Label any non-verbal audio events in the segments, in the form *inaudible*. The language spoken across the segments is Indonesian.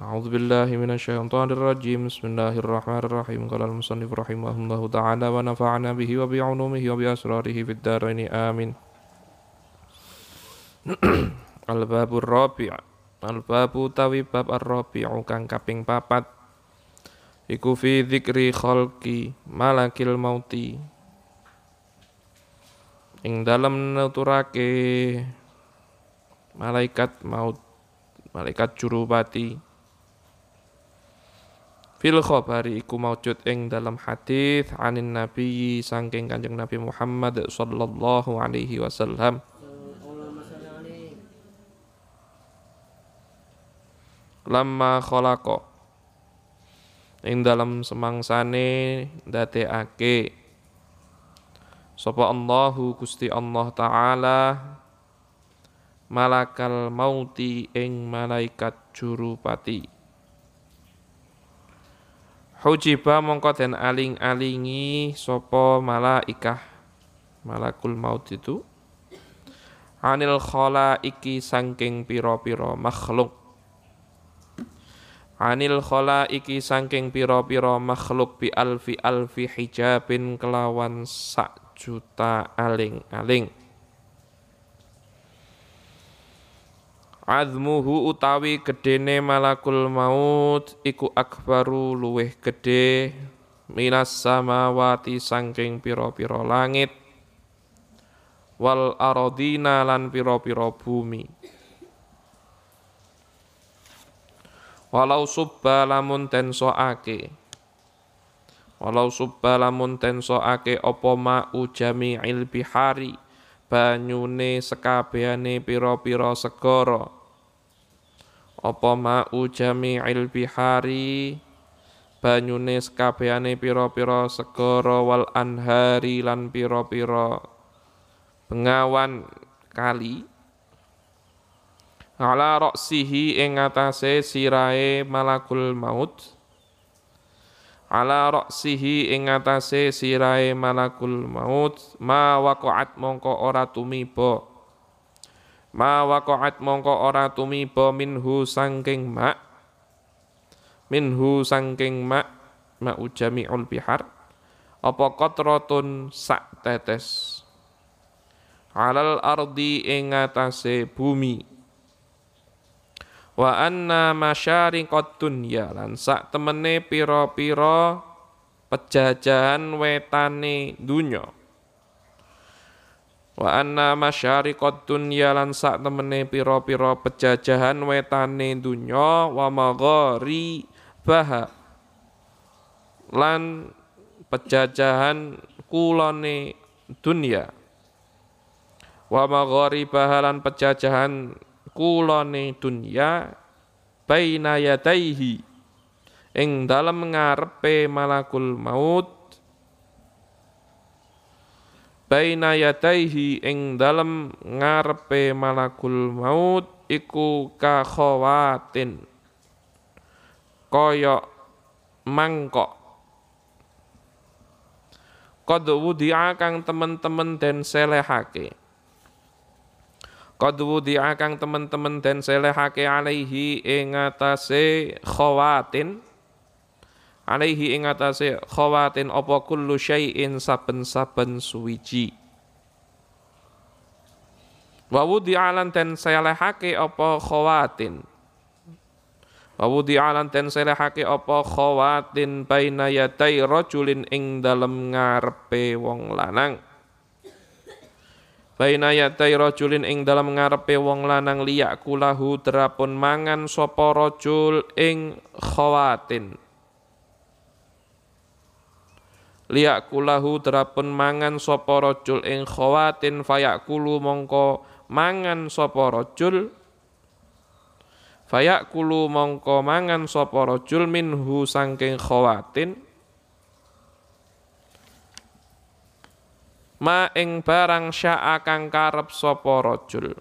أعوذ بالله من الشيطان الرجيم بسم الله الرحمن الرحيم قال المصنف رحمه الله تعالى ونفعنا به وبعلومه وبأسراره في الدارين آمين الباب الرابع الباب tawi bab ar-rabi'u kang kaping papat iku fi dzikri khalqi malakil mauti ing dalem nuturake malaikat maut malaikat jurupati fil khabari iku maujud ing dalam hadis anin nabi saking kanjeng nabi Muhammad sallallahu alaihi wasallam. Lamma khalaqa. Ing dalam semangsane ndadekake. Sapa Allahu Gusti Allah taala malakal mauti ing malaikat jurupati Hujiba mongko den aling-alingi sapa malaikah malakul maut itu? Anil iki sangking piro-piro makhluk. Anil iki sangking piro-piro makhluk bi alfi alfi hijabin kelawan sak juta aling-aling azmuhu utawi gedene malakul maut iku akbaru luweh gede minas samawati sangking piro-piro langit. Wal arodina lan piro-piro bumi. Walau subba lamun ten soake walau subba lamun ten soake opo ma'u jami'il bihari banyune sekabehane piro-piro segara. Apa ma'u jami'il bihari? Banyune sekabehane pira-pira segara wal anhari lan pira-pira bengawan kali. Ala roksihi ing atase sirae malakul maut ala roksihi ing atase sirae malakul maut ma waqa'at mongko ora tumiba. Ma waqa'at mongko ora tumiba minhu sangking mak minhu sangking mak ma ujami'ul bihar apa qatratun sak tetes. Alal ardi ing atase bumi wa anna masyariqad dunya lan sak temene pira-pira pejajahan wetane dunya. Wa anna masyariqad dunya lan sak temene pira-pira pejajahan wetane dunya. Wa maghari baha lan pejajahan kulone dunya. Wa maghari baha lan pejajahan kulone dunya baina yadaihi. Ing dalem ngarepe malakul maut. Baina yadaihi ing dalem ngarepe malakul maut iku ka khawatin kaya mangkok. Qad wudi'a kang temen-temen den selehake Qad wudi'a kang temen-temen den selehake alaihi ing atase khawatin. Alaihi ing atase khawatin apa kullu syai'in saben-saben suwiji. Wa wudi'alan ten selehake apa khawatin. Wa wudi'alan ten selehake apa khawatin baina yatai rajulin ing dalem ngarepe wong lanang Baina yatai rajulin ing dalam ngarepe wong lanang liyak kulahu terapun mangan sapa rajul ing khawatin. Liyakulahu terapun mangan sapa rajul ing khawatin fayakulu mongko mangan sapa rajul. Fayakulu mongko mangan sapa rajul minhu sangking khawatin ma ing barang syaa kang karep sapa rajul?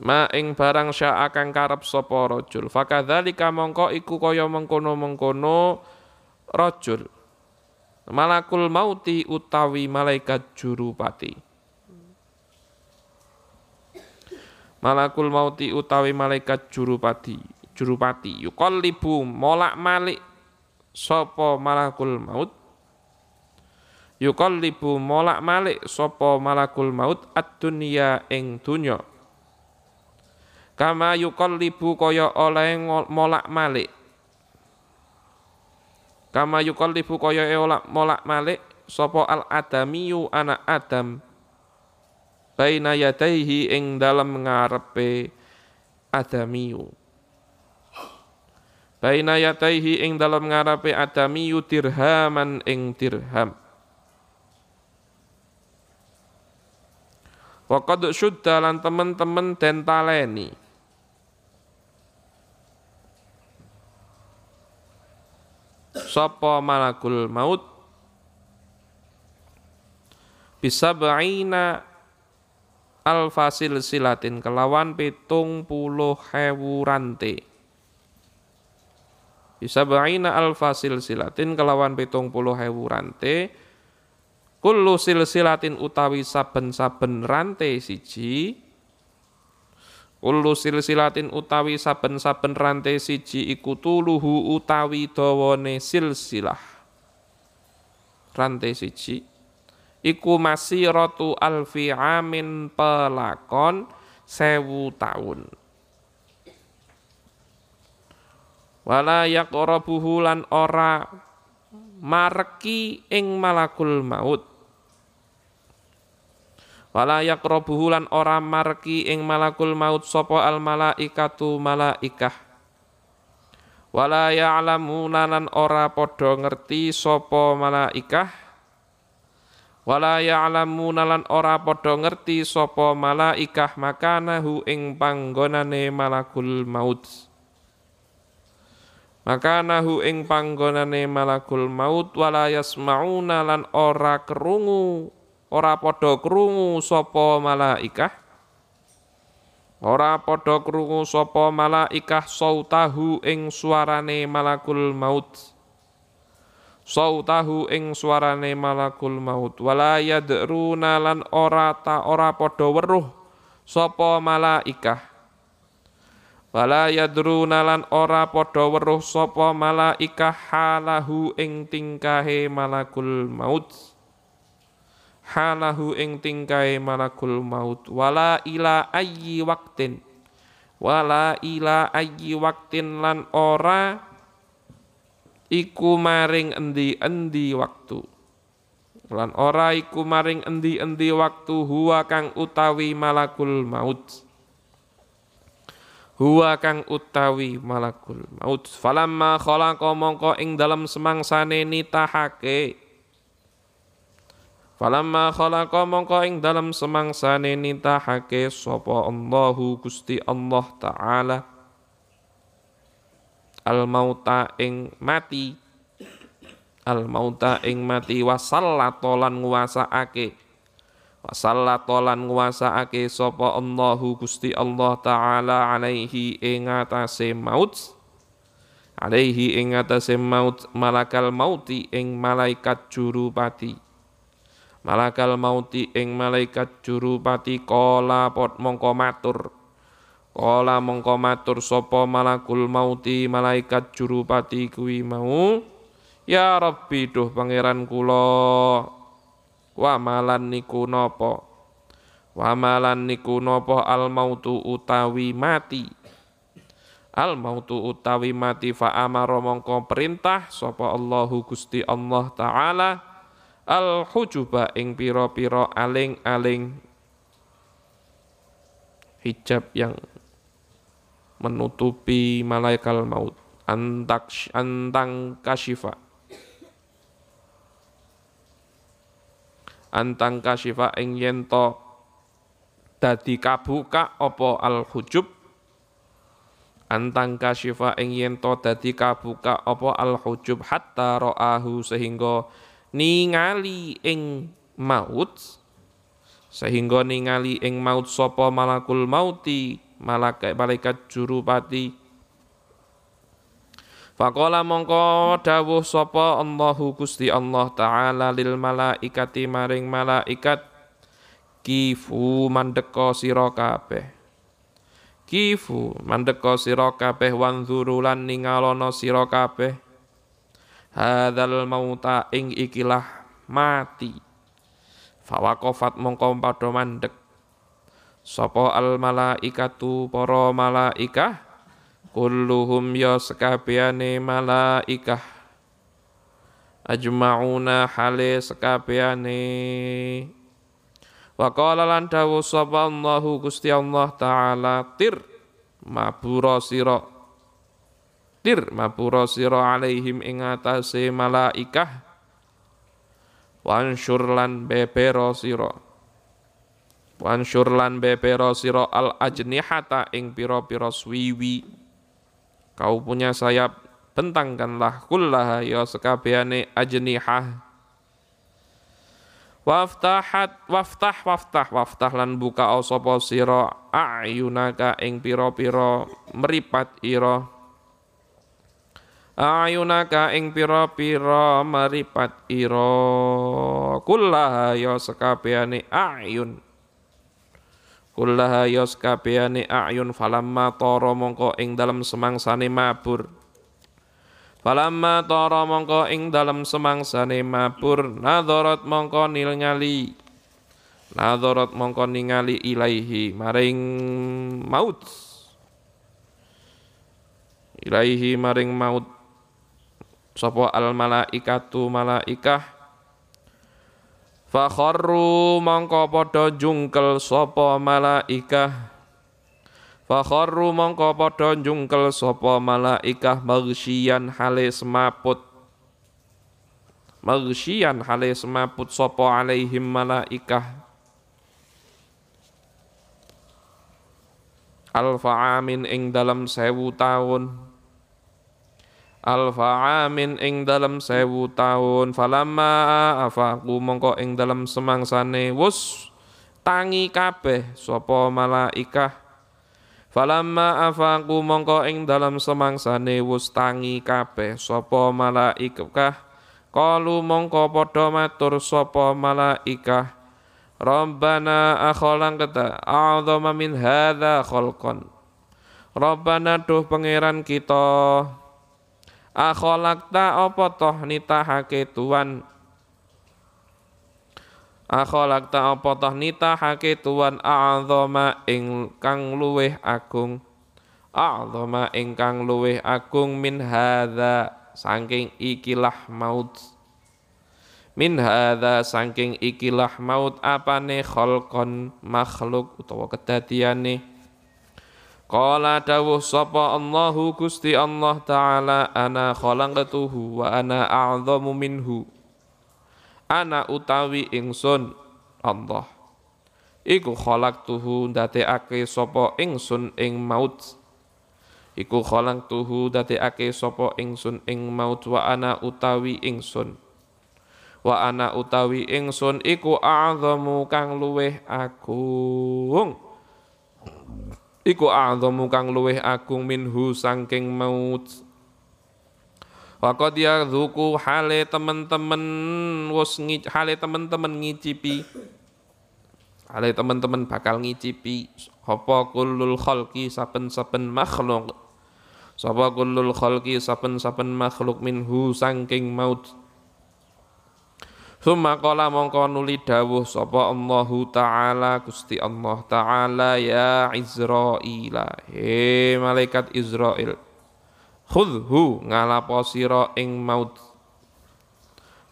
Ma ing barang syaa kang karep sapa rajul? Fakadzalika mongko iku kaya mengkono-mengkono rajul. Malakul mauti utawi malaikat jurupati. Malakul mauti utawi malaikat jurupati jurupati. Yuqallibu molak-malik sapa malakul maut yuqallibu molak-malik sapa malakul maut ad-dunya ing dunya kama yuqallibu kaya oleh molak-malik. Kama yuqallibu kaya molak-malik sapa al-adamiyu anak Adam. Baina yadaihi ing dalem ngarepe adamiyu. Baina yadaihi ing dalem ngarepe adamiyu dirhaman ing dirham Waqad syudda lan temen-temen den taleni. Sapa malakul maut? Bisa ba'ina alfasil silatin kelawan pitung puluh hewu rante. Bisa ba'ina alfasil silatin kelawan pitung puluh hewu rante kullu silsilatin utawi saben-saben rante siji. Kullu silsilatin utawi saben-saben rante siji iku tuluhu utawi dawane silsilah. Rante siji. Iku masiratu alfi amin pelakon sewu tahun wala yaqrabuhu lan ora mareki ing malakul maut wala yaqrabuhu lan ora mareki ing malakul maut sapa al malaikatu malaikah. Wala ya'lamuna lan ora padha ngerti sapa malaikah. Wala ya'lamuna lan ora padha ngerti sapa malaikah makanahu ing panggonane malakul maut. Makanahu ing panggonane malakul maut wala yasmauna lan ora kerungu ora padha krungu sapa malaikah? Ora padha krungu sapa malaikah sautahu ing suarane malakul maut? Sautahu ing suarane malakul maut. Wala yadruna lan ora ta ora padha weruh sapa malaikah? Wala yadruna lan ora padha weruh sapa malaikah halahu ing tingkahe malakul maut halahu ing tingkahe malakul maut. Wala ila ayyi waktin. Wala ila ayyi waktin lan ora iku maring endi-endi waktu. Lan ora iku maring endi-endi waktu huwa kang utawi malakul maut. Huwa kang utawi malakul maut. Falamma khalaqa mongko ing dalam semangsane nitahake falamma khalaqa mongko ing dalam semangsane nitahake sapa Allahu Gusti Allah taala. Al mauta ing mati. Al mauta ing mati wasallata lan nguwasaake wasallata lan sapa Allahu Gusti Allah taala alaihi ing atase maut. Alaihi ing atase maut malakal mauti ing malaikat jurupati malakal mauti ing malaikat jurupati kala pot mongko matur. Kala mongko matur sapa malakul mauti? Malaikat jurupati kuwi mau Ya Rabbi duh pangeran kula malan niku napa? Malan niku napa? Al mautu utawi mati. Al mautu utawi mati fa amara mongko perintah sapa Allahu Gusti Allah taala al hujuba ing pira-pira aling-aling hijab yang menutupi malaikat maut. Antak antang kasyifa antang kasyifa ing yento dadi kabuka opo al hujub antang kasyifa ing yento dadi kabuka opo al hujub hatta ro'ahu sehingga ningali ing maut sehingga ningali ing maut sopo malakul mauti malaikat malaikat jurupati Faqala mongko dawuh sapa Allahu Gusti Allah taala lil malaikati maring malaikat kifu mandeka sira kifu mandeka sira kabeh wanzuru lan ningalono sira kabeh hadzal mauta ing ikilah mati. Fawaqafat mongko padha mandek. Sapa al malaikatu para malaikah? Kulluhum ya sekabehane malaikah. Ajmauna hale sekabehane Wa qala lan dawu sapa Allahu Gusti Allah taala tir mabura sira tir mabura sira alaihim ing atase malaikah. Wansyur lan bebero sira. Wansyur lan bebero sira al ajnihata ing pira-pira swiwi. Kau punya sayap bentangkanlah kullaha ya sekabehane ajnihah. Waftahat waftah waftah waftah lan buka sapa sira ayunaka ing pira-pira meripat ira ayunaka ing pira-pira meripat ira. Kullaha ya sekabehane ayun. Kullaha ya sekabehane ayun. Falamma tara mongko ing dalem semangsane mabur. Falamma tara mongko ing dalem semangsane mabur. Nadharat mongko ningali nadharat mongko ningali ilaihi maring maut. Ilaihi maring maut sapa al malaikatu malaikah? Fakharru mongko padha jungkel sapa malaikah? Fakharru mongko padha njungkel sapa malaikah? Maghsyian hale semaput. Maghsyian hale semaput sapa alaihim malaikah? Alfa amin ing dalam sewu tahun Alfa amin ing dalam sewu tahun. Falamma afaku mongko ing dalam semangsane wus tangi kabeh sapa malaikah. Falamma afaku mongko ing dalam semangsane wus tangi kabeh sapa malaikah. Qalu mongko padha matur sapa malaikah. Rabbana akholang kata a'zama min hadza khalqan. Rabbana duh pangeran kita akholakta apa toh nitahake tuan? Akholak ta apa toh nitahake tuan? A'zama ingkang luweh agung. A'zama ingkang luweh agung min hadza saking ikilah maut. Min hadza saking ikilah maut apane khalqon makhluk utawa kedadiane Qala dawuh sapa Allahu Gusti Allah taala ana khalaqtuhu wa ana a'zamu minhu? Ana utawi ingsun Allah. Iku khalaqtuhu ndadekake sapa ingsun ing maut. Iku khalaqtuhu ndadekake sapa ingsun ing maut wa ana utawi ingsun. Wa ana utawi ingsun iku a'zamu kang luweh agung iku a'zamu kang luweh agung minhu sangking maut. Waqad yadzuku hale teman-teman wis hale teman-teman ngicipi. Hale teman-teman bakal ngicipi apa kullul khalqi saben-saben makhluk? Sapa kullul khalqi saben-saben makhluk minhu sangking maut Summa qala mongko nuli dawuh sapa Allahu taala Gusti Allah taala ya Izrail he malaikat Israel khudhu ngalapo sira ing maut.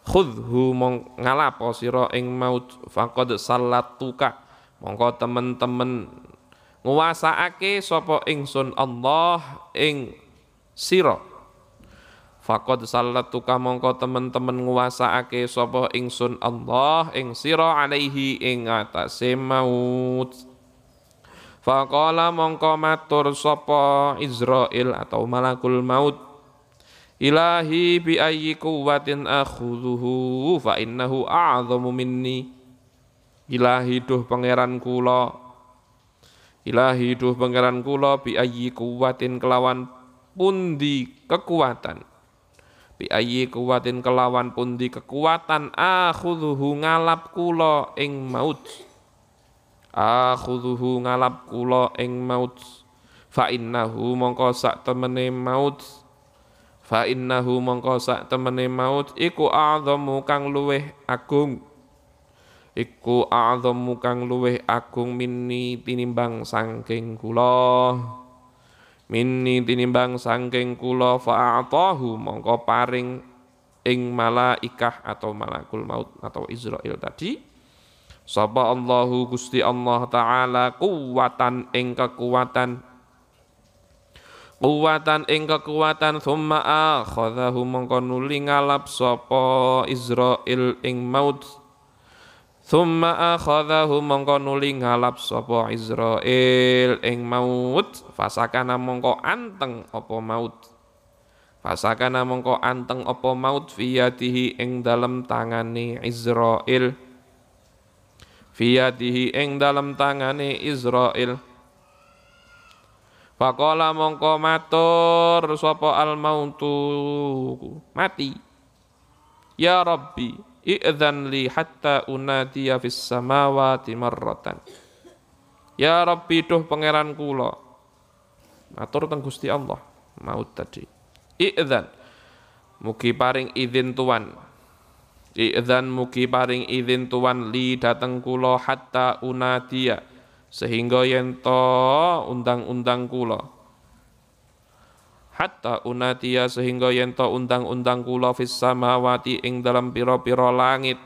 Khudhu mong ngalapo sira ing maut faqad sallatuka. Mongko temen-temen nguwasaake sapa ingsun Allah ing sira faqad sallatuka mongko temen-temen nguwasaake sapa ingsun Allah ing sira alaihi ing atase maut. Faqala mongko matur sapa Israel atau malakul maut. Ilahi bi ayyi quwwatin akhudhuhu fa innahu a'zamu minni. Ilahi duh pangeran kula. Ilahi duh pangeran kula bi ayyi quwwatin kelawan pundi kekuatan bi ayyi kuwatin kelawan pundi kekuatan akhudhuhu ngalap kula ing maut. Akhudhuhu ngalap kula ing maut. Fa innahu mongko sak temene maut. Fa innahu mongko sak temene maut iku a'zamu kang luweh agung. Iku a'zamu kang luweh agung minni tinimbang sangking kula minni tinimbang sangking kula fa'atahu mongko paring ing malaikah atau malakul maut atau Israel tadi. Sapa Allahu Gusti Allah taala kuwatan ing kekuatan. Kuwatan ing kekuatan thumma akhadhahu mongko nuli ngalap sapa Israil ing maut Thumma akhadhahu mongko nuli ngalap sapa Israil ing maut. Fasakana mongko anteng apa maut? Fasakana mongko anteng apa maut? Fiyatihi ing dalem tangane Israil. Fiyatihi ing dalem tangane Israil. Faqala mongko matur sapa al mautu mati. Ya Rabbi, i'dzan li hatta unadiya fis samawati marratan. Ya Rabbi duh pangeran kula. Matur teng Gusti Allah, maut tadi. I'dzan mugi paring izin tuan. I'dzan mugi paring izin tuan li dateng kula hatta unadiya sehingga yen to undang-undang kula hatta unatia sehingga yen to undang-undang kula fis samawati ing dalam pira-pira langit.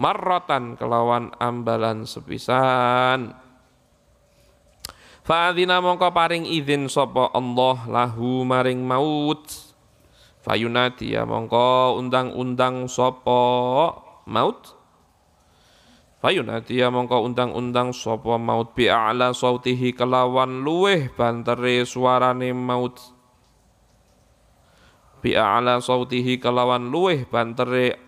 Marratan kelawan ambalan sepisan. Fa'adina mongko paring izin sapa Allah lahu maring maut. Fayunati ya mongko undang-undang sapa maut Fayunati ya mongko undang-undang sapa maut bi a'la sautihi kelawan luweh bantere suarane maut. Bi a'la sautihi kelawan luweh bantere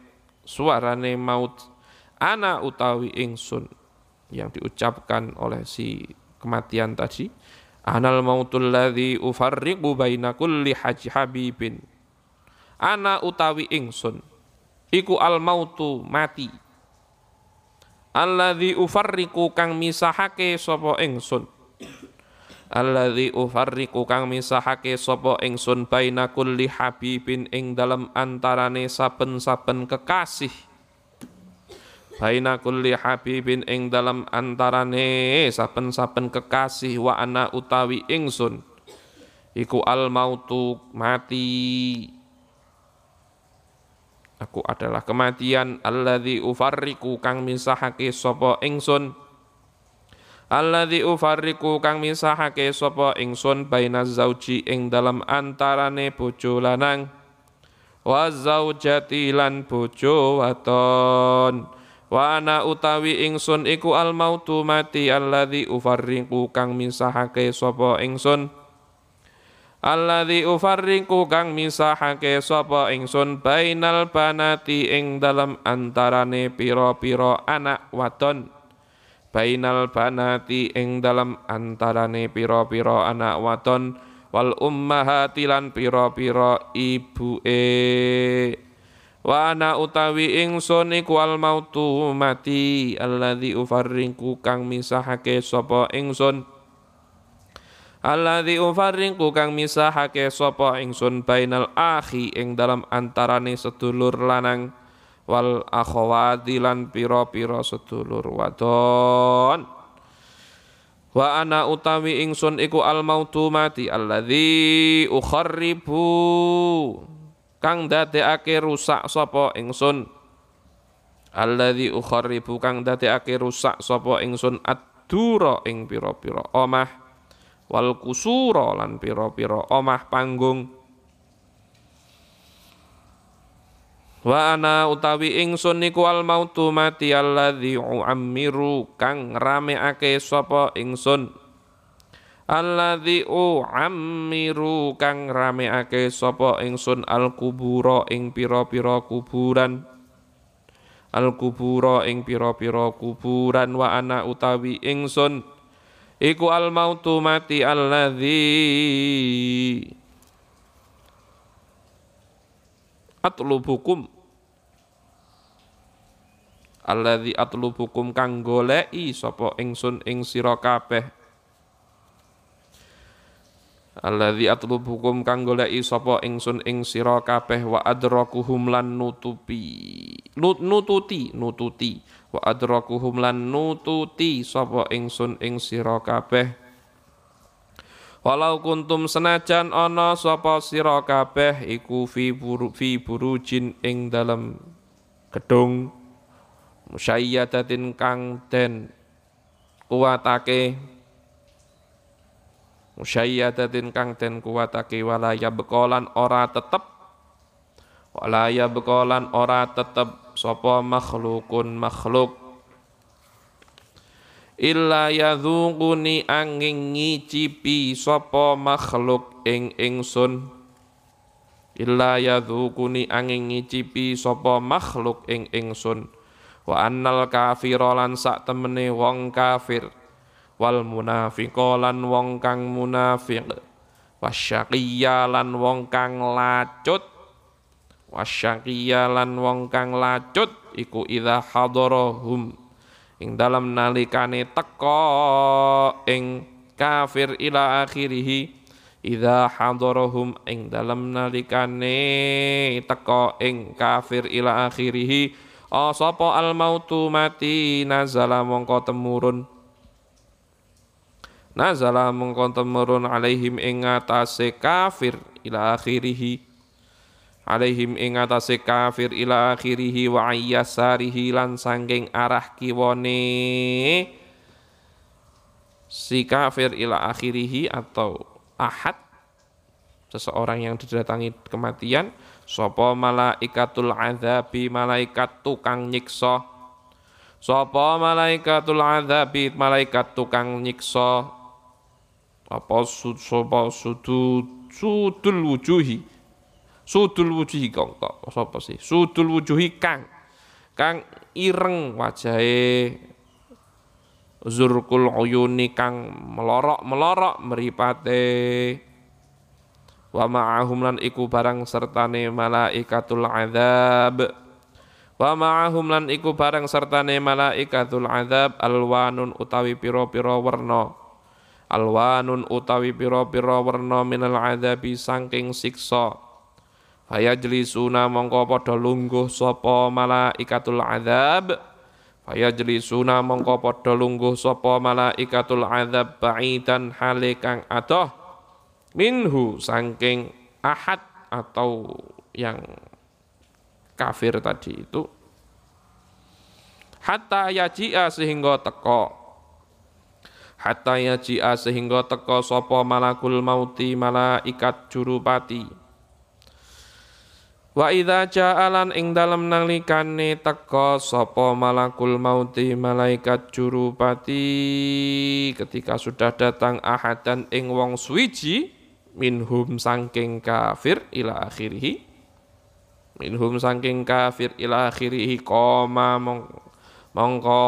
suarane maut. Ana utawi ingsun yang diucapkan oleh si kematian tadi. Anal mautul ladzi ufarriqu baina kulli haji habibin. Ana utawi ingsun iku al mautu mati alladzi ufarriqu kang misahake sapa ingsun. Alladzi ufarriqu kang misahake sapa ingsun baina kulli habibin ing dalem antarane saben-saben kekasih. Baina kulli habibin ing dalem antarane saben-saben kekasih wa ana utawi ingsun. Iku al mautu mati Aku adalah kematian. Alladzi ufarriku kang misahake sapa ingsun. Alladzi ufarriku kang misahake sapa ingsun baina zauji ing dalam antarane bojo lanang. Wa zaujati lan bojo waton. Wa ana utawi ingsun iku al mautu mati. Alladzi ufarriku kang misahake sapa ingsun alladzi ufarriqu kang misahake sapa ingsun bainal banati ing dalam antarane pira-pira anak wadon. Bainal banati ing dalam antarane pira-pira anak wadon wal ummahati lan pira-pira ibuke. Wa ana utawi ingsun iku al mautu mati alladzi ufarriqu kang misahake sapa ingsun Alladzi ufarriqu kang misahake sapa ingsun bainal akhi ing dalam antarane sedulur lanang wal akhawati lan pira-pira sedulur wadon. Wa ana utawi ingsun iku al mautu mati alladzi ukharribu kang dadekake rusak sapa ingsun. Alladzi ukharribu kang dadekake rusak sapa ingsun adura ing pira-pira omah wal kusura lan pira-pira omah panggung. Wa ana utawi ingsun niku al mautu mati alladzi uammiru kang rameake sapa ingsun. Alladzi uammiru kang rameake sapa ingsun al kubura ing pira-pira kuburan. Al kubura ing pira-pira kuburan wa ana utawi ingsun iku al mautu mati alladzi atlubukum. Alladzi atlubukum kang goleki sapa ingsun ing sira kabeh. Alladzi atlubukum kang goleki sapa ingsun ing sira kabeh wa adrakuhum lan nutupi. Nututi nututi wa adrakuhum lan nututi sapa ingsun ing sira kabeh. Walau kuntum senajan ana sapa sira kabeh iku fi buru, fi burujin ing dalam gedung musyayyadatin kang den kuwatake. Musyayyadatin kang den kuwatake walaya bekolan ora tetep walaya bekolan ora tetep sapa makhlukun makhluk? Illa yadhuquni angin ngicipi sapa makhluk ing ingsun. Illa yadhuquni angin ngicipi sapa makhluk ing ingsun. Wa annal kafira lan sak temene wong kafir. Wal munafiqa lan wong kang munafiq. Wasyaqiyya wong kang lacut wasyaqiyya lan wong kang lacut iku idza hadarahum. Ing dalam nalikane teka ing kafir ila akhirih idza hadarahum. Ing dalam nalikane teka ing kafir ila akhirih oh sapa al mautu mati nazala mongko temurun. Nazala mongko temurun alaihim ing atase kafir ila akhirih alaihim ing atase kafir ila akhirih wa ayyasarihi lan sangking arah kiwane. Si kafir ila akhirih atau ahad seseorang yang didatangi kematian sapa malaikatul azabi malaikat tukang nyiksa. Sapa malaikatul azabi malaikat tukang nyiksa. Apa sud sapa sudul wujuhi sudul wujuhi tok sapa sih? Sudul wujuhi kang. Kang ireng wajahe zurkul uyuni kang melorok-melorok meripate wa ma'ahum lan iku barang sertane malaikatul azab. Wa ma'ahum lan iku barang sertane malaikatul azab. Alwanun utawi pira-pira werna. Alwanun utawi pira-pira werna minal azabi saking siksa Fayajlisuna mongko padha lungguh sapa malaikatul azab. Fayajlisuna mongko padha lungguh sapa malaikatul azab ba'idan hale kang adoh. Minhu saking ahad atau yang kafir tadi itu. Hatta yaji'a sehingga teko. Hatta yaji'a sehingga teko sapa malakul mauti malaikat jurupati Wa idza ja'alan ing dalem nalikane teka sapa malakul mauti malaikat jurupati ketika sudah datang ahadan ing wong suwiji minhum sangking kafir ila akhirih minhum sangking kafir ila akhirih koma mong mongko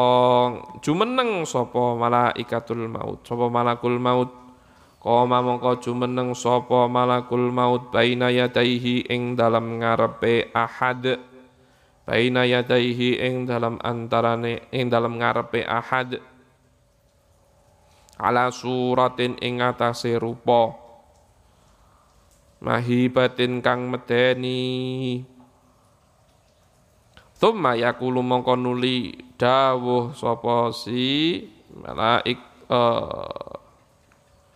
jumeneng sapa malaikatul maut sapa malakul maut Koma mongko jumeneng sapa malakul maut baina yadaihi ing dalam ngarepe ahad. Baina yadaihi ing dalam antarane ing dalam ngarepe ahad. Ala suratin ing atase rupa. Mahibatin kang medeni. Thumma yakulu mongko nuli dawuh sapa si malaik uh,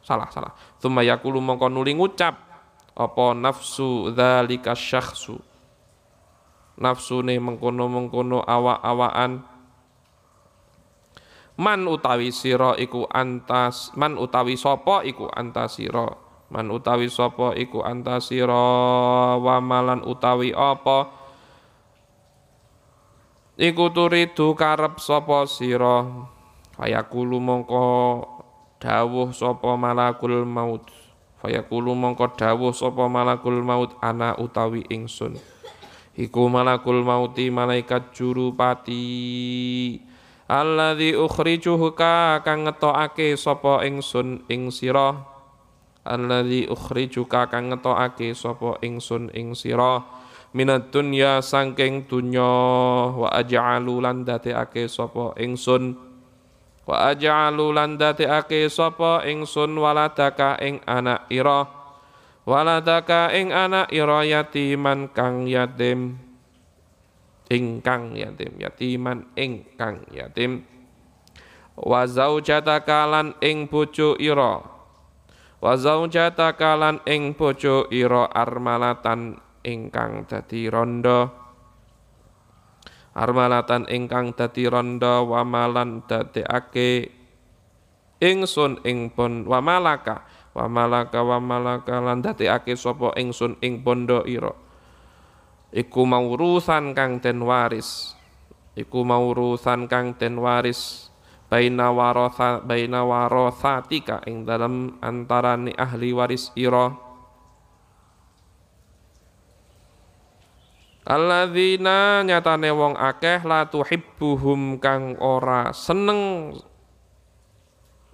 salah salah. Thumma yaqulu mongko nuli ngucap apa nafsu dzalika syakhsu? Nafsune mengkono-mengkono awak-awakan. Man utawi sira iku antas man utawi sapa iku antasira man utawi sapa iku antasira wa malan utawi apa? Iku turidu karep sapa sira. Fayaqulu mongko dawuh sapa malakul maut. Fayaqulu mongko dawuh sapa malakul maut ana utawi ingsun. Iku malakul mauti malaikat jurupati alladzi ukhrijuka kang ngetokake sapa ingsun ing sira. Alladzi ukhrijuka kang ngetokake sapa ingsun ing sira. Minat dunya sangking dunya wa aj'alu lan dadekake sapa ingsun wa aj'alu lan dadekake sapa ingsun waladaka ing anak ira? Waladaka ing anak ira yatiman kang yatim. Ingkang yatim yatiman ingkang yatim. Wa zaujataka lan ing bojo ira. Wa zaujataka lan ing bojo ira armalatan ingkang dadi rondo armalatan ingkang dadi rondo wamalan dadekake ingsun ing pon wamalaka. Wamalaka wamalaka lan dadekake sapa ingsun ing bondo ira. Iku maurusan kang den waris. Iku maurusan kang den waris. Baina warotha baina warothatika ing dalam antarane ahli waris ira Alladzina nyatane wong akeh la tuhibbuhum kang ora seneng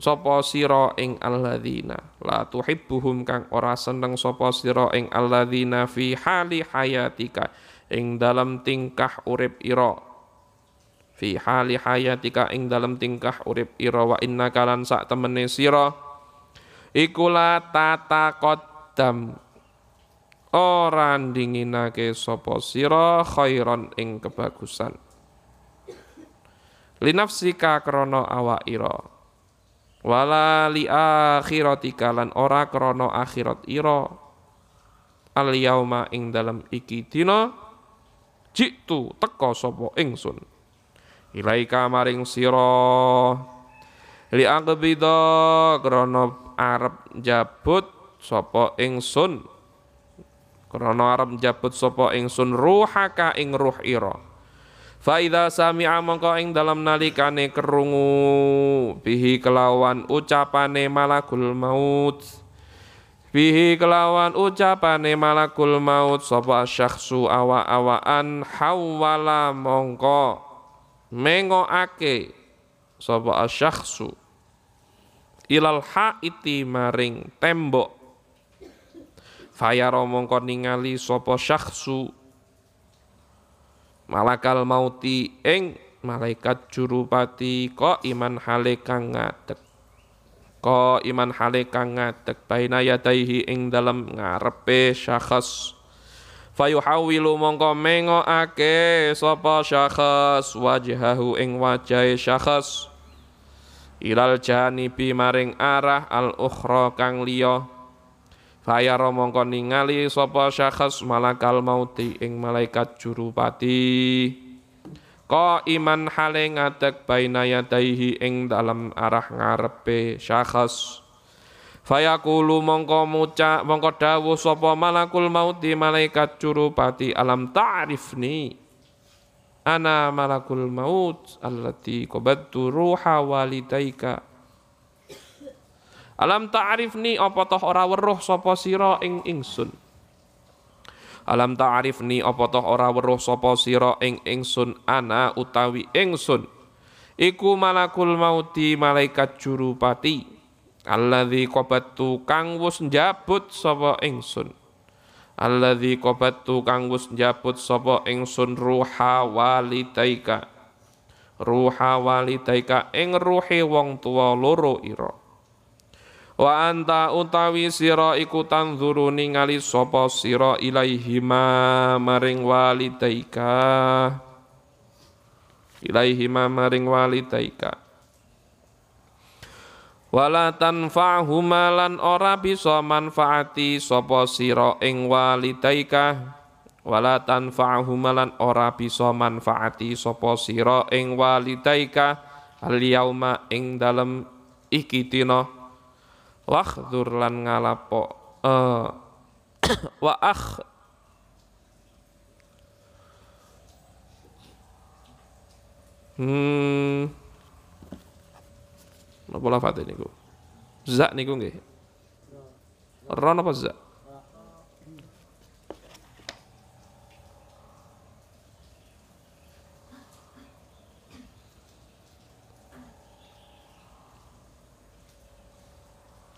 sapa sira ing alladzina. La tuhibbuhum kang ora seneng sapa sira ing alladzina fi hali hayatika ing dalam tingkah urip ira. Fi hali hayatika ing dalam tingkah urip ira wa inna kalan sak temene sira. Iku la tata qaddam ora ndinginake sapa sira khairon ing kebagusan. Linafsika krana awak ira. Wala li akhiratika lan ora krana akhirat ira. Al yauma ing dalam iki dina jitu teka sapa ingsun. Ilaika maring sira. Li aqbida krana arep jabut sapa ingsun krana arep jabut sapa ingsun ruhaka ing ruh ira. Fa idza sami'a mongko ing dalam nalikane kerungu bihi kelawan ucapane malakul maut. Bihi kelawan ucapane malakul maut sapa syakhsu awa-awaan hawala mongko mengoake sapa asyakhsu ilal haiti maring tembok fayara mongko ningali sapa syakhsu? Malakal mauti ing malaikat jurupati ko iman hale kang ngadeg. Ko iman hale kang ngadeg. Baina yadaihi ing dalem ngarepe syakhs fayuhawilu mongko mengoake sapa syakhs wajhahu ing wajahe syakhs ilal janibi maring arah al ukhra kang liya fayara mongko ningali sapa syakhs malakal mauti ing malaikat jurupati Ko iman hale ngadeg baina yadaihi ing dalam arah ngarepe syakhs Fayaqulu mongko muca mongko dawuh sapa malakul maut di malaikat curupati alam ta'rifni? Ana malakul maut allati qabattu ruha walidaika Alam ta'rifni apa toh ora weruh sapa sira ing ingsun? Alam ta'rifni apa toh ora weruh sapa sira ing ingsun? Ana utawi ingsun. Iku malakul mauti malaikat jurupati. Alladzi qabattu kang wus njabut sapa ingsun. Alladzi qabattu kang wus njabut sapa ingsun ruha walidaika ruha walidaika ing ruhe wong tuwa loro ira wa anta utawi sira iku tanzuru ningali sapa sira ilaihima maring walidaika ilaihima maring walidaika wala tanfa'huma lan ora bisa manfaati sapa sira ing walidaika wala tanfa'huma lan ora bisa manfaati sapa sira ing walidaika al yauma ing dalem iki wakhdhur lan ngalapo uh, *coughs* wa akh hmm Napa lafate niku? Za niku nggih. Ra napa za?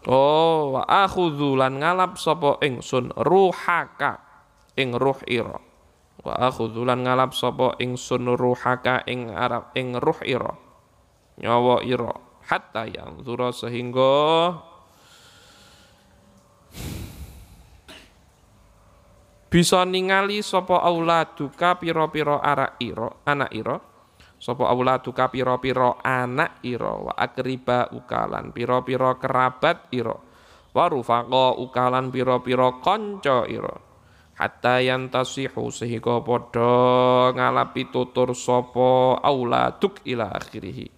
Oh, wa akhudzu lan ngalap sapa ingsun ruhaka ing ruh ira. Wa akhudzu lan ngalap sapa ingsun ruhaka ing arab ing ruh ira. Nyawa ira. Hatta yang zura sehingga bisa ningali sapa auladuka pira-pira arak ira anak ira sapa auladuka pira-pira anak ira wa akriba ukalan pira-pira kerabat ira wa rufaqa ukalan pira-pira kanca ira. Hatta yantasihu sehingga padha ngalapi tutur sapa auladuk ila akhirih.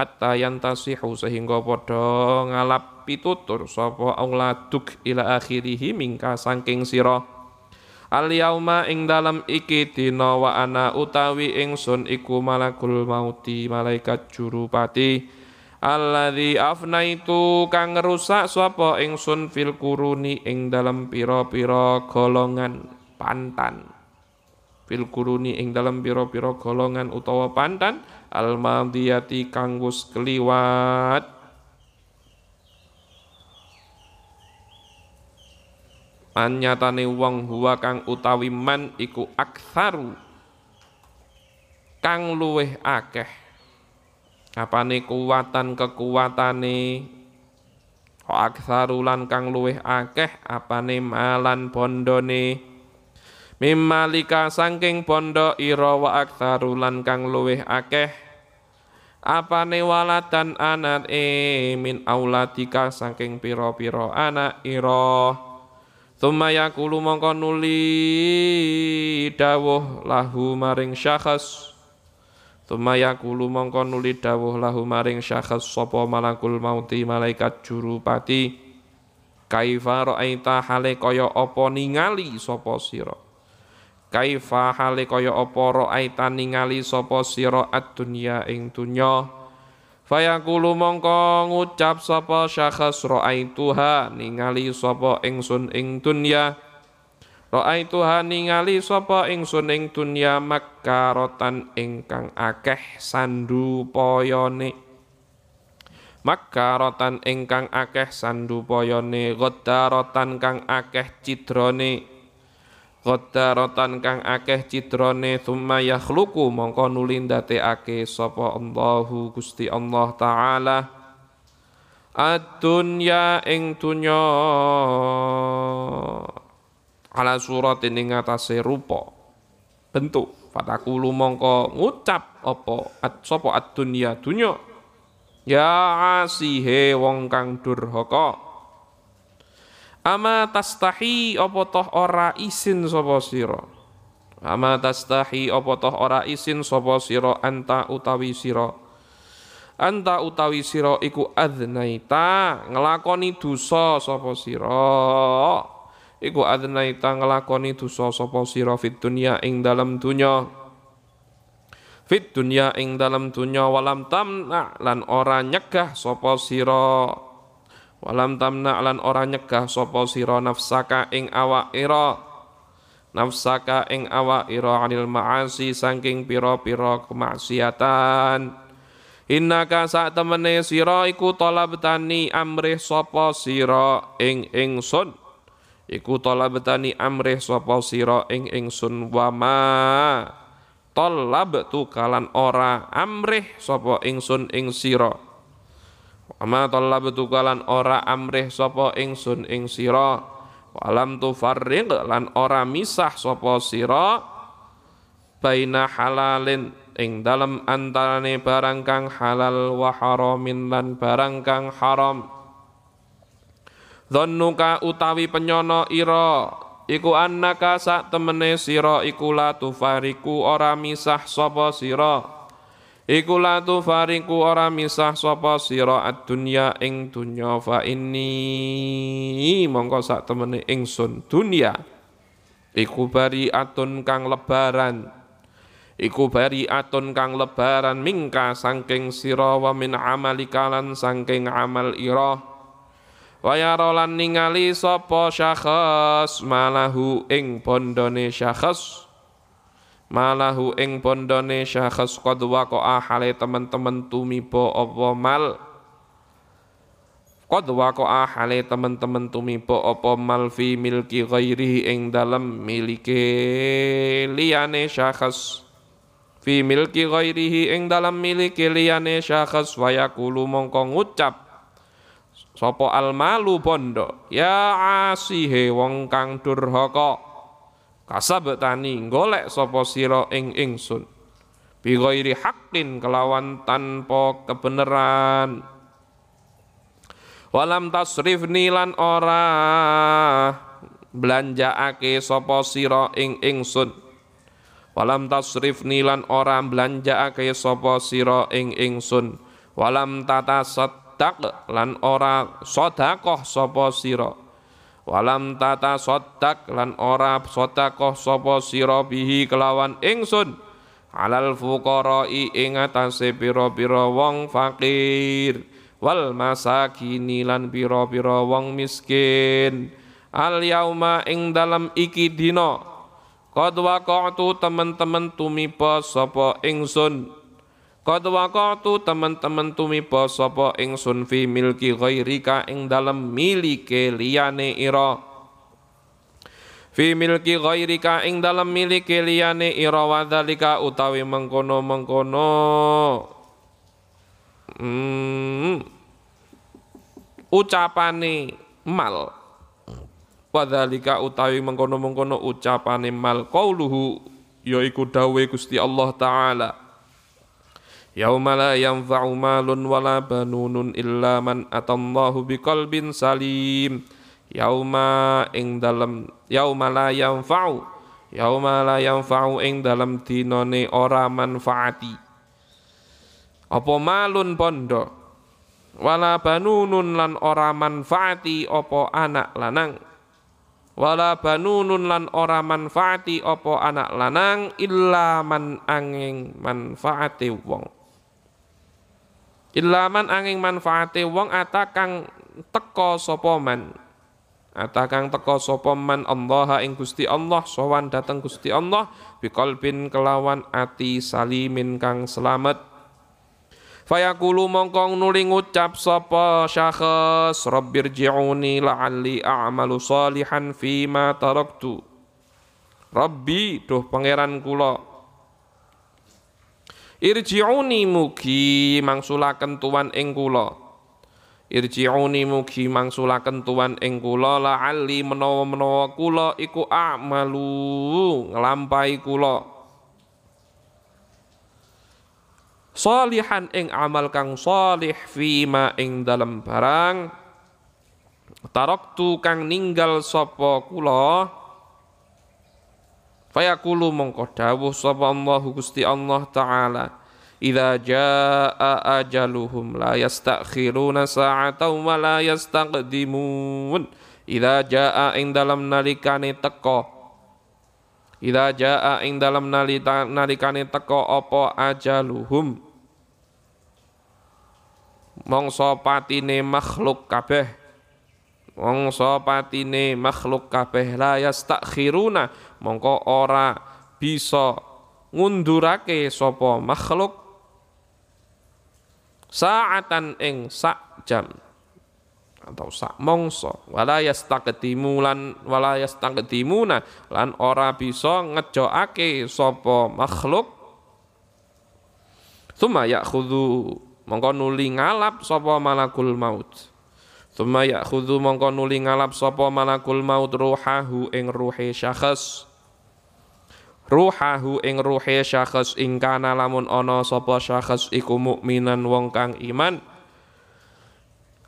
Hatta yantasihu sehingga padha ngalapi tutur sapa auladuk ila akhirih mingka saking sira Al yauma ing dalam iki dina wa ana utawi ingsun iku malakul mauti malaikat jurupati alladzi afnaitu kang rusak sapa ingsun fil kuruni ing dalam pira-pira golongan pantan. Fil kuruni ing dalam pira-pira golongan utawa pantan al madiyati kang wis kliwat anyatane wong huwa kang utawi man iku aktsaru kang luweh akeh. Apane kuwatan kekuwatane? Aktsaru lan kang luweh akeh? Apane malan bondone? Mimalika sangking bondo ira wa aktsaru lan kang luweh akeh. Apane walatan anak e min auladika saking pira-pira anak ira Thumma yakulu mongko nuli dawuh lahu maring syakhs Thumma yakulu mongko nuli dawuh lahu maring syakhs sapa malakul mauti malaikat jurupati Kaifa ra'aita hale kaya apa ningali sapa sira? Kaifa hale kaya apa ra'aita ningali sapa sira ad-dunya ing dunya Fayaqulu mongko ngucap sapa syakhs ra'aituha ningali sapa ingsun ing dunya. Ra'aituha ningali sapa ingsun ing dunya makkarotan ingkang akeh sandu poyone Makkarotan ingkang akeh sandu poyone Goddarotan kang akeh cidrone Qaddaratan kang akeh cidrane thumma yakhluqu mongko nuli ndadekake sapa Allahu Gusti Allah taala. Ad-dunya ing dunya. Ala surat ing atase rupa. Bentuk fatakulu mongko ngucap apa ad sapa ad-dunya dunya. Ya asihe wong kang durhaka Ama tastahi apa toh ora isin sapa sira. Ama tastahi apa toh ora isin sapa sira anta utawi sira. Anta utawi sira iku adnaita nglakoni dosa sapa sira. Iku adnaita nglakoni dosa sapa sira fit dunya ing dalam dunya. Fit dunya ing dalam dunya walam tamna lan ora nyegah sapa sira Walam tamna lan ora nyegah sapa sira nafsaka ing awak ira. Nafsaka ing awak ira anil maasi saking pira-pira kemaksiatan. Innaka sak temene sira iku talabtani amrih sapa sira ing ingsun. Iku talabtani amrih sapa sira ing ingsun wa ma talabtu kalan ora amrih sapa ingsun ing sira Ama talabtu kalan ora amrih sapa ingsun ing sira. Walam tufarriq lan ora misah sapa sira baina halalin ing dalam antarane barang kang halal wa haramin lan barang kang haram. Dhannuka utawi penyono ira iku annaka sak temene sira iku la tufariku ora misah sapa sira Iku la fariku ora misah sapa sira ad-dunya ing dunya fa inni mongko sak temene ingsun dunya. Iku bari atun kang lebaran. Iku bari atun kang lebaran mingka sangking sira wa min amalikalan sangking amal ira wa yarolan ningali sapa syakhs malahu ing bondone syakhs malahu ing bondone syakhs qad waqa'a hale teman-teman tumiba apa mal? Qad waqa'a hale teman-teman tumiba apa mal fi milki ghairihi ing dalem milike liyane syakhs fi milki ghairihi ing dalam miliki liyane syakhs wa yaqulu mongko ngucap sapa almalu bondo ya asihe wong kang durhaka kasabtani golek sapa sira ing ingsun bi ghairi haqqin kelawan tanpa kebenaran walam tasrif nilan ora belanjaake sapa sira ing ingsun Walam tasrif nilan ora belanjaake sapa sira ing ingsun. Walam tata saddaq lan ora sedekah sapa sira. Walam tata saddaq lan ora sedekah sapa sira bihi kelawan ingsun. Alal fuqara'i ing atase pira-pira wong fakir wal masakini lan pira-pira wong miskin. Al yauma ing dalam iki dina Qad waqa'tu teman-teman tumiba sapa ingsun. Qad waqa'tu teman-teman tumiba sapa ingsun fi milki ghairika ing dalem milike liyane ira. Fi milki ghairika ing dalem milike liyane ira wadzalika utawi mengkono-mengkono. Hmm. Ucapane mal Wadzalika utawi mengkono-mengkono ucapane mal qauluhu yaiku dawe Gusti Allah taala Yauma la yanfa'u malun wala banunun illa man atallahu biqalbin salim. Yauma ing dalem yauma la yanfa'u yauma la yanfa'u ing dalem dinane ora manfaati. Apa malun pondo wala banunun lan ora manfaati apa anak lanang? Wala banunun lan ora manfaati opo anak lanang illa man angin manfaati wong illa man angin manfaati wong atakang teko sapa man? Atakang teko sapa man Allah ing Gusti Allah sowan dateng Gusti Allah biqalbin kelawan ati salimin kang selamat. Fayaqulu mongkong nuli ngucap sapa syakhs rabbirji'uni la'alli a'malu salihan fima taraktu. Rabbi duh pangeran kula Irji'uni mugi mangsulaken tuan ing kula. Irji'uni mugi mangsulaken tuan ing kula la'alli menawa-menawa kula iku a'malu nglampahi kula. Salihan ing amal kang salih fima ing dalam barang. Taraktu kang ninggal sapa kula fayaqulu mongko dawuh sapa Allah Gusti Allah taala. Idza jaa ajaluhum la yastakhiruna sa'atan wa la yastaqdimun. Idza jaa ing dalam nalikane teko. Idza jaa ing dalam nalikane teko apa ajaluhum? Mongso patine makhluk kabeh. Mongso patine makhluk kabeh. La yastakhiruna mongko ora bisa ngundurake sapa makhluk saatan ing sak jam atau sak mongso. Wala yastaqdimu lan wala yastaqdimuna. Lan ora bisa ngejokake sapa makhluk. Thumma ya'khudhu mongko nuli ngalap sapa malakul maut. Thumma ya'khudhu mongko nuli ngalap sapa malakul maut ruhahu ing ruhe syakhs ruhahu ing ruhe syakhs ing kana lamun ana sapa syakhs iku mukminan wong kang iman.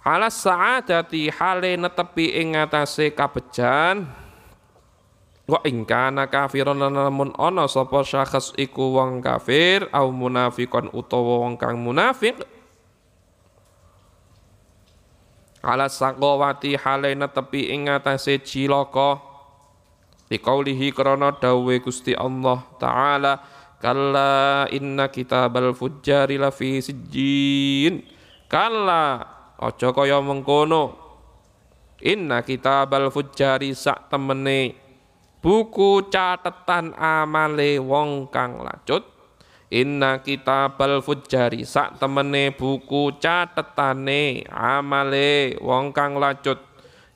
Ala sa'adati hale netepi ing ngatasé kabejan. Wa ing kana kafiron lamun ana sapa syakhs iku wong kafir au munafiqon utawa wong kang munafik. Ala sakowati halaina tepi ing ngatasé cilaka liqaulihi krana dawuhe Gusti Allah taala kalla inna kitabal fujjari lafi sijjin. Kalla aja kaya mengkono. Inna kitabal fujjari sak temene buku catatan amale wong kang lacut. Inna kitabal fujjari sak temene buku catetane amale wong kang lacut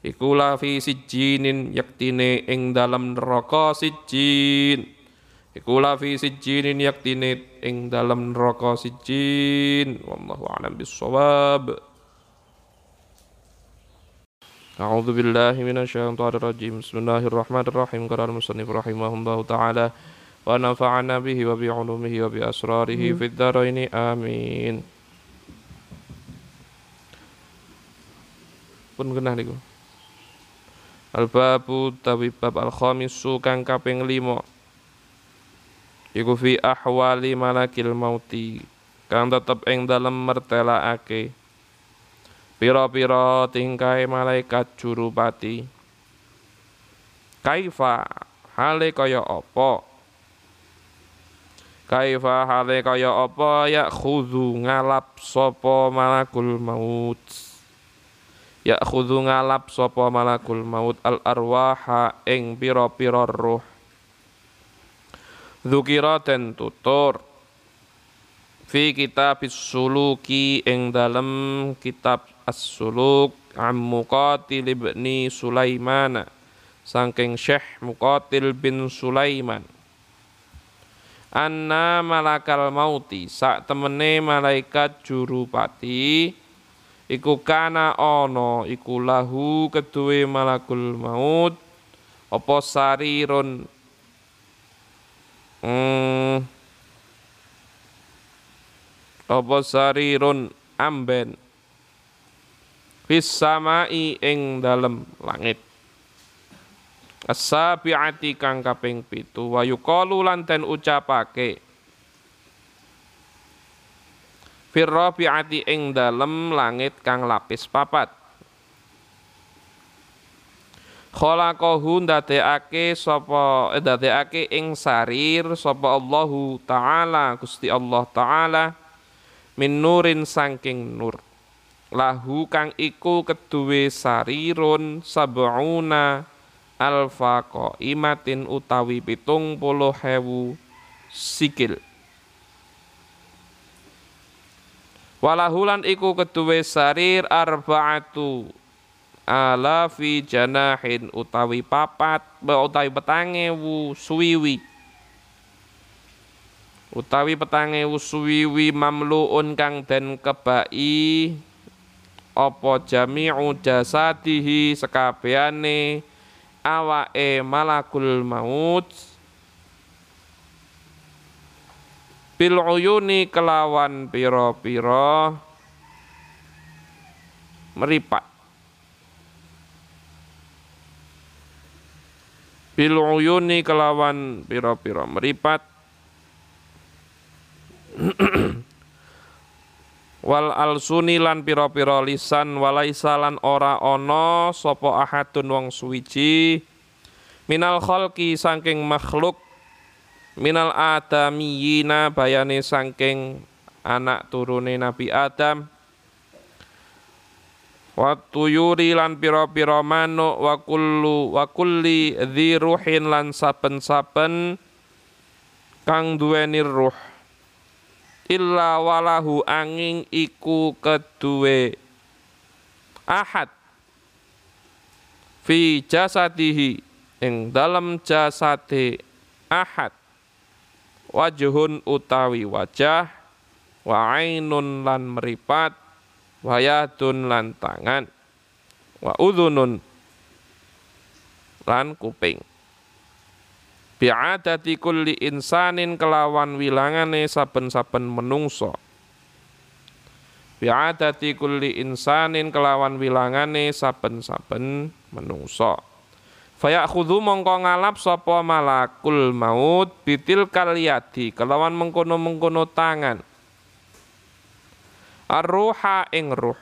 iku la fi sijinin yaktine ing dalam neraka sijin iku la fi sijjinin yaktine ing dalem neraka sijjin wallahu a'lam bissawab A'udzu billahi minasyaitonir rajim. Bismillahirrahmanirrahim. Qala al-musannif rahimahullahu taala wa nafa'ana bihi wa bi 'ulumihi wa bi asrarihi fid dharain. Amin. Pun genah niku. Al-babu tawi bab al-khamisu kang kaping 5. Iku fi ahwali malakil mauti. Kang tetep ing dalem mertelaake piro-piro tingkai malaikat jurupati kaifa hale kaya apa kaifa hale kaya apa ya khudu ngalap sopo malakul maut ya khudu ngalap sopo malakul maut al arwaha ing piro-piro ruh. Dzukira den tutur fi kitab suluki ing dalem kitab As-Suluk Am Muqatil ibni Sulaiman Sangking Syekh Muqatil bin Sulaiman. Anna malakal mauti Sak temene malaikat jurupati Iku kana ono Iku lahu kedue malakul maut. Opo sarirun? Hmm, Opo sarirun amben? Fis samai ing dalem langit. As-sabi'ati kang kaping pitu. Wa yuqalu lan den ucapake fir rabi'ati ing dalem langit kang lapis papat. Khalaqahu ndadekake sapa eh, ndadekake ing sarir sapa Allahu taala Gusti Allah taala min nurin saking nur. Lahu kang iku keduwe sarirun sab'una alfa imatin utawi pitung puluh hewu sikil walahulan iku keduwe sarir arba'atu alafi janahin utawi papat utawi petangewu suwiwi. Utawi petangewu suwiwi mamluun kang den kebai apa jami'u jasadihi sekabehane awake malakul maut bil uyuni kelawan pira-pira meripat. Bil uyuni kelawan pira-pira meripat. *clears throat* Wal alsuni lan pira-pira lisan walaisa lan ora ana sapa ahadun wong suwiji. Minal khalqi saking makhluk minal adamiyina bayane saking anak turune Nabi Adam. Wa tuyuri lan pira-pira manuk wa kullu wa kulli ruhin lan saben-saben kang duweni ruh. Illa walahu angin iku kedue ahad. Fi jasadihi ing dalam jasade ahad wajhun utawi wajah wa ainun lan meripat wa yadun lan tangan wa udhunun lan kuping. Bi'adati kulli insanin kelawan wilangane saben-saben menungso. Bi'adati kulli insanin kelawan wilangane saben-saben menungso Fayakhudhu mongko ngalap sapa malakul maut bitil kalyadi kelawan mengkono-mengkono tangan. Ar-ruha ing ruh.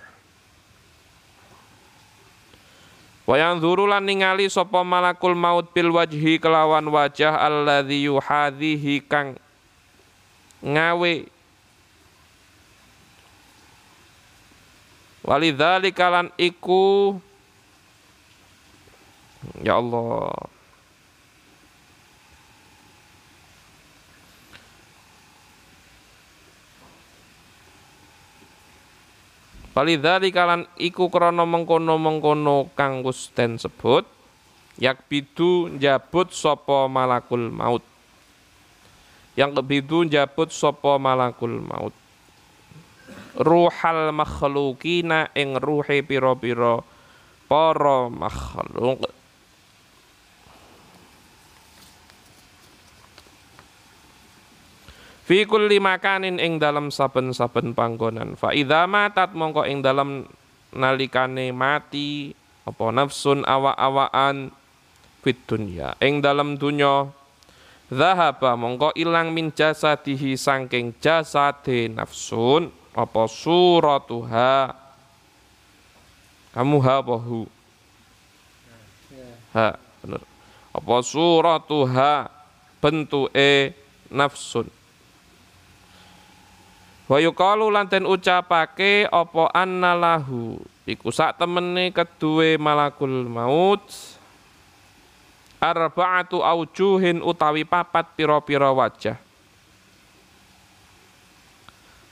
Wayang zuru lan ningali sapa malakul maut bil wajhi kelawan wajah alladzi yuhadhihi kang ngawe. Walidzalika lan iku Ya Allah. Walidhali kalan iku krana mengkono-mengkono kang wis den sebut yak bidu njabut sapa malakul maut. Yang kebidu jabut sopo malakul maut. Ruhal makhlukina ing ruhe piro-piro para makhluk Fi kulli makanin ing dalam saben-saben panggonan. Fa idza matat mongko ing dalam nalikane mati apa nafsun awa-awaan fit dunya. Ing dalam dunya zahaba mongko ilang min jasadihi saking jasade nafsun apa suratuha kamu ha apa hu? Ha bener. Apa suratuha bentuke nafsun Wa yuqalu lan den ucapake apa annalahu iku sak temene kedue malakul maut. Arba'atu aujuhin utawi papat pira-pira wajah.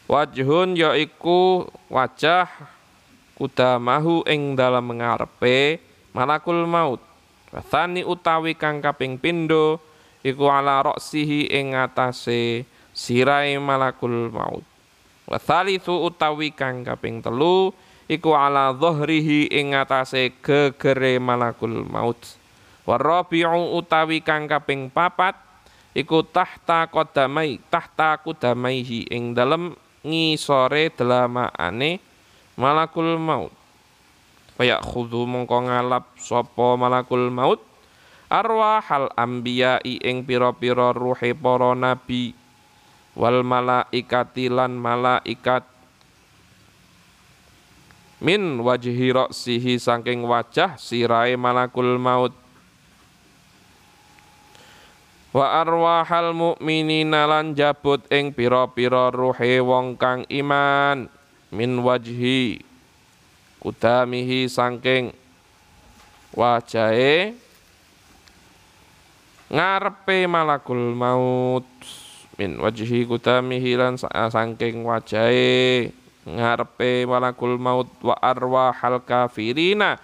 Wajhun yaiku wajah kudamahu ing dalam ngarepe malakul maut. Wathani utawi kang kaping pindho iku ala roksihi ing atase sirai malakul maut Wa thalithu utawi kang kaping telu iku ala dhahrihi ing atase gegere malakul maut. Wa rabi'u utawi kang kaping papat iku tahta qadamai tahta kudamaihi ing dalem ngisore delamaane malakul maut. Kaya khudu mongko ngalap sapa malakul maut arwahal ambiyai ing pira-pira ruhe para nabi wal malaikati lan malaikat min wajhi ra'sihi saking wajah sirai malakul maut. Wa arwahal mukminina lan jabut ing pira-pira ruhe wong kang iman min wajhi kudamihi saking wajahe ngarepe malakul maut min wajhi kutamihi lan sangking wajahe ngarepe malakul maut wa arwahal kafirina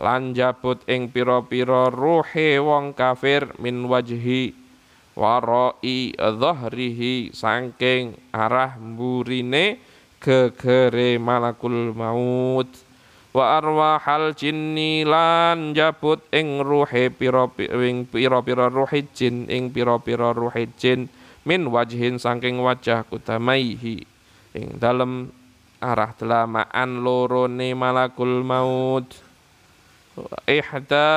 lan jabut ing pira-pira ruhe wong kafir min wajhi warai dhahrihi sangking arah mburine gegere malakul maut. Wa arwahal jinni lan jabut ing ruhe pira-pira ruhe jin ing pira-pira ruhe jin min wajhin saking wajah kutamaihi. Ing dalem arah delamaan lorone malakul maut. Ihda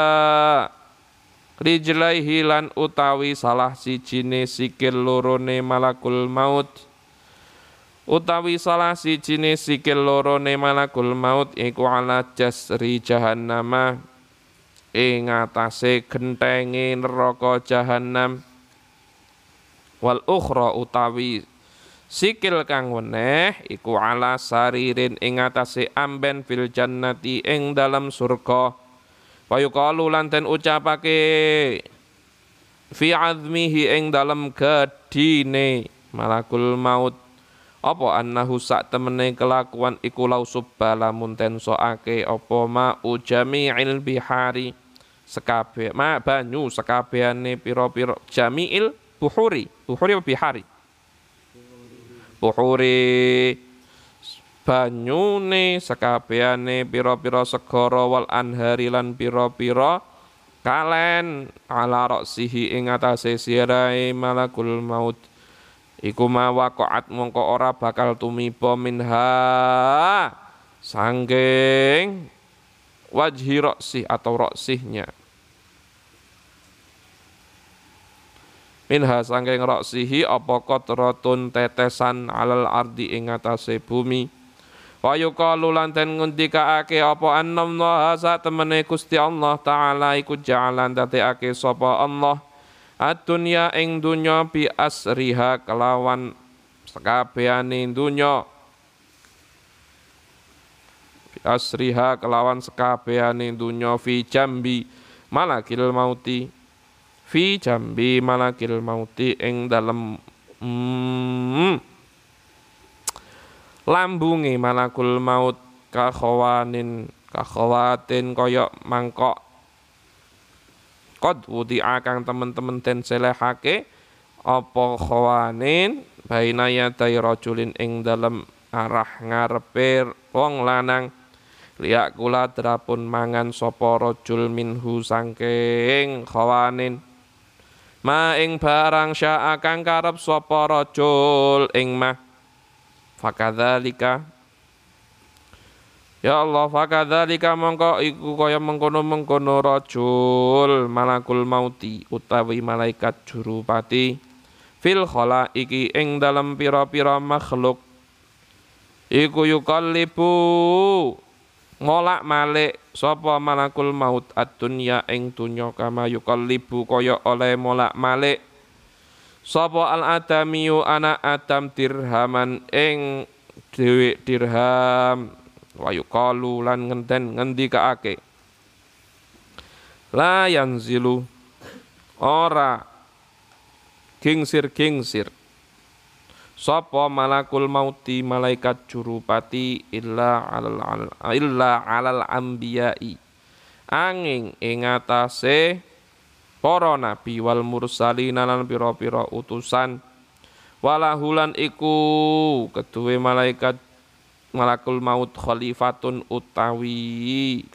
rijlaihi lan utawi salah sijine sikil lorone malakul maut. Utawi salah sijine sikil lorone malakul maut iku ala jasri jahannama. Ing atase gentenge neraka jahannam wal ukhra utawi sikil kang weneh iku ala saririn ing atase amben fil jannati ing dalam surga. Wa yuqalu lan den ucapake fi azmihi ing dalam gedine malakul maut. Apa annahu sak temene kelakuan iku lau subbala munten soake apa ma ujami'il bihari sekabe ma banyu sekabehane pira-pira jami'il buhuri buhuri apa bihari? Buhuri banyune sekabehane pira-pira segara wal anhari lan pira-pira kalen ala roksihi ing atase sirai malakul maut. Iku ma waqa'at mongko ora bakal tumiba minha. Sangking wajhi roksih atau roksihnya minha sangking roksihi apa qatratun tetesan alal ardi ing atase bumi? Wa yuqalu lan den ngendikaake apa annallaha sa temene Gusti Allah taala iku ja'alan dadekake sapa Allah. Ad-dunya ing dunya bi asriha kelawan sekabehane dunya. Bi asriha kelawan sekabehane dunya fi jambi malakil mauti fi jambi malakil mauti ing dalem mm, lambunge malakul maut kakhawanin kakhawatin kaya mangkok. Qad wudi akang temen-temen den selehake apa khawanin baina yaday rajulin ing dalem arah ngarepe wong lanang. Liak kula drapun mangan sapa rajul minhu sangking khawanin ma ing barang syaa kang karep sapa rajul ing mah fakadzalika. Ya Allah fakadzalika mongko iku kaya mengkono-mengkono rajul malakul mauti utawi malaikat jurupati fil khala iki ing dalam pira-pira makhluk. Iku yukallibu ngolak malik sapa malakul maut ad-dunya ing dunya kama yukallibu kaya oleh molak malik sapa al adamiyu anak adam dirhaman ing dhewe dirham. Wa yuqalu lan ngenten ngendikaake la yanzilu ora gingsir-gingsir sapa malakul mauti malaikat jurupati illa alal illa alal anbiya'i angin ing atase para nabi wal mursalina lan pira-pira utusan. Walahulan iku kedue malaikat malakul maut khalifatun utawi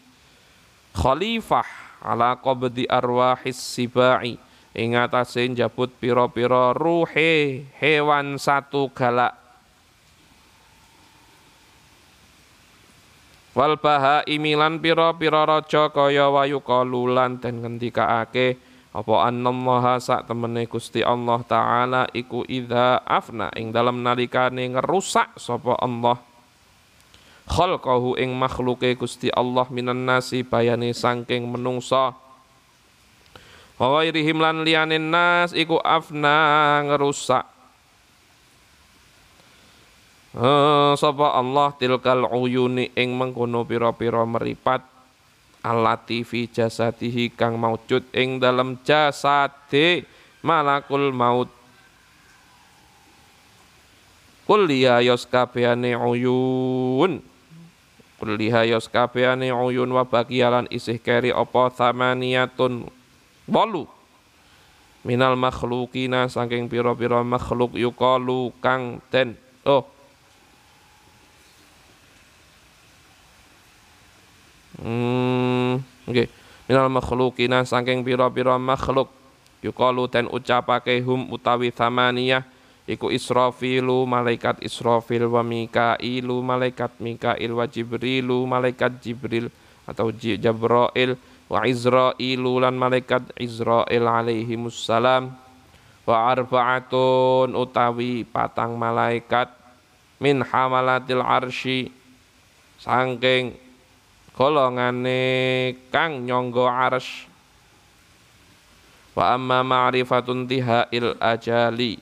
khalifah ala qabdi arwahis sibai ing atase njabut pira-pira ruhe hewan satu galak. Wal baha imilan pira-pira raja kaya wayu kalulan den ngendikaake apa annallaha sak temene Gusti Allah taala iku idza afna? Ing dalam nalikane ngerusak sapa Allah. Khalqahu ing makhluke Gusti Allah minan nasi sangking menungsa wa ghairihim lan liyane nas iku afna ngerusak. Uh, sapa Allah tilkal uyuni ing mengkono pira-pira meripat. Alati fi jasadihi kang maujud ing dalam jasade malakul maut. Kuliah yos kabehane uyun. Kulliha yos kabehane uyun wa bagialan isih keri apa thamaniyatun bolu minal makhlukina saking pira-pira makhluk yukalu kang ten oh Hmm, okay. Minal makhlukina saking pira-pira makhluk yukalu ten ucapake hum utawi thamaniyah iku Israfilu malaikat Israfil wa Mikailu malaikat Mikail wa Jibrilu malaikat Jibril atau Jabrail wa Izrailu lan malaikat Izrail alaihi musallam wa arba'atun utawi patang malaikat min hamalatil arsy sangking golongane kang nyangga arsy. Wa amma ma'rifatun tihail ajali.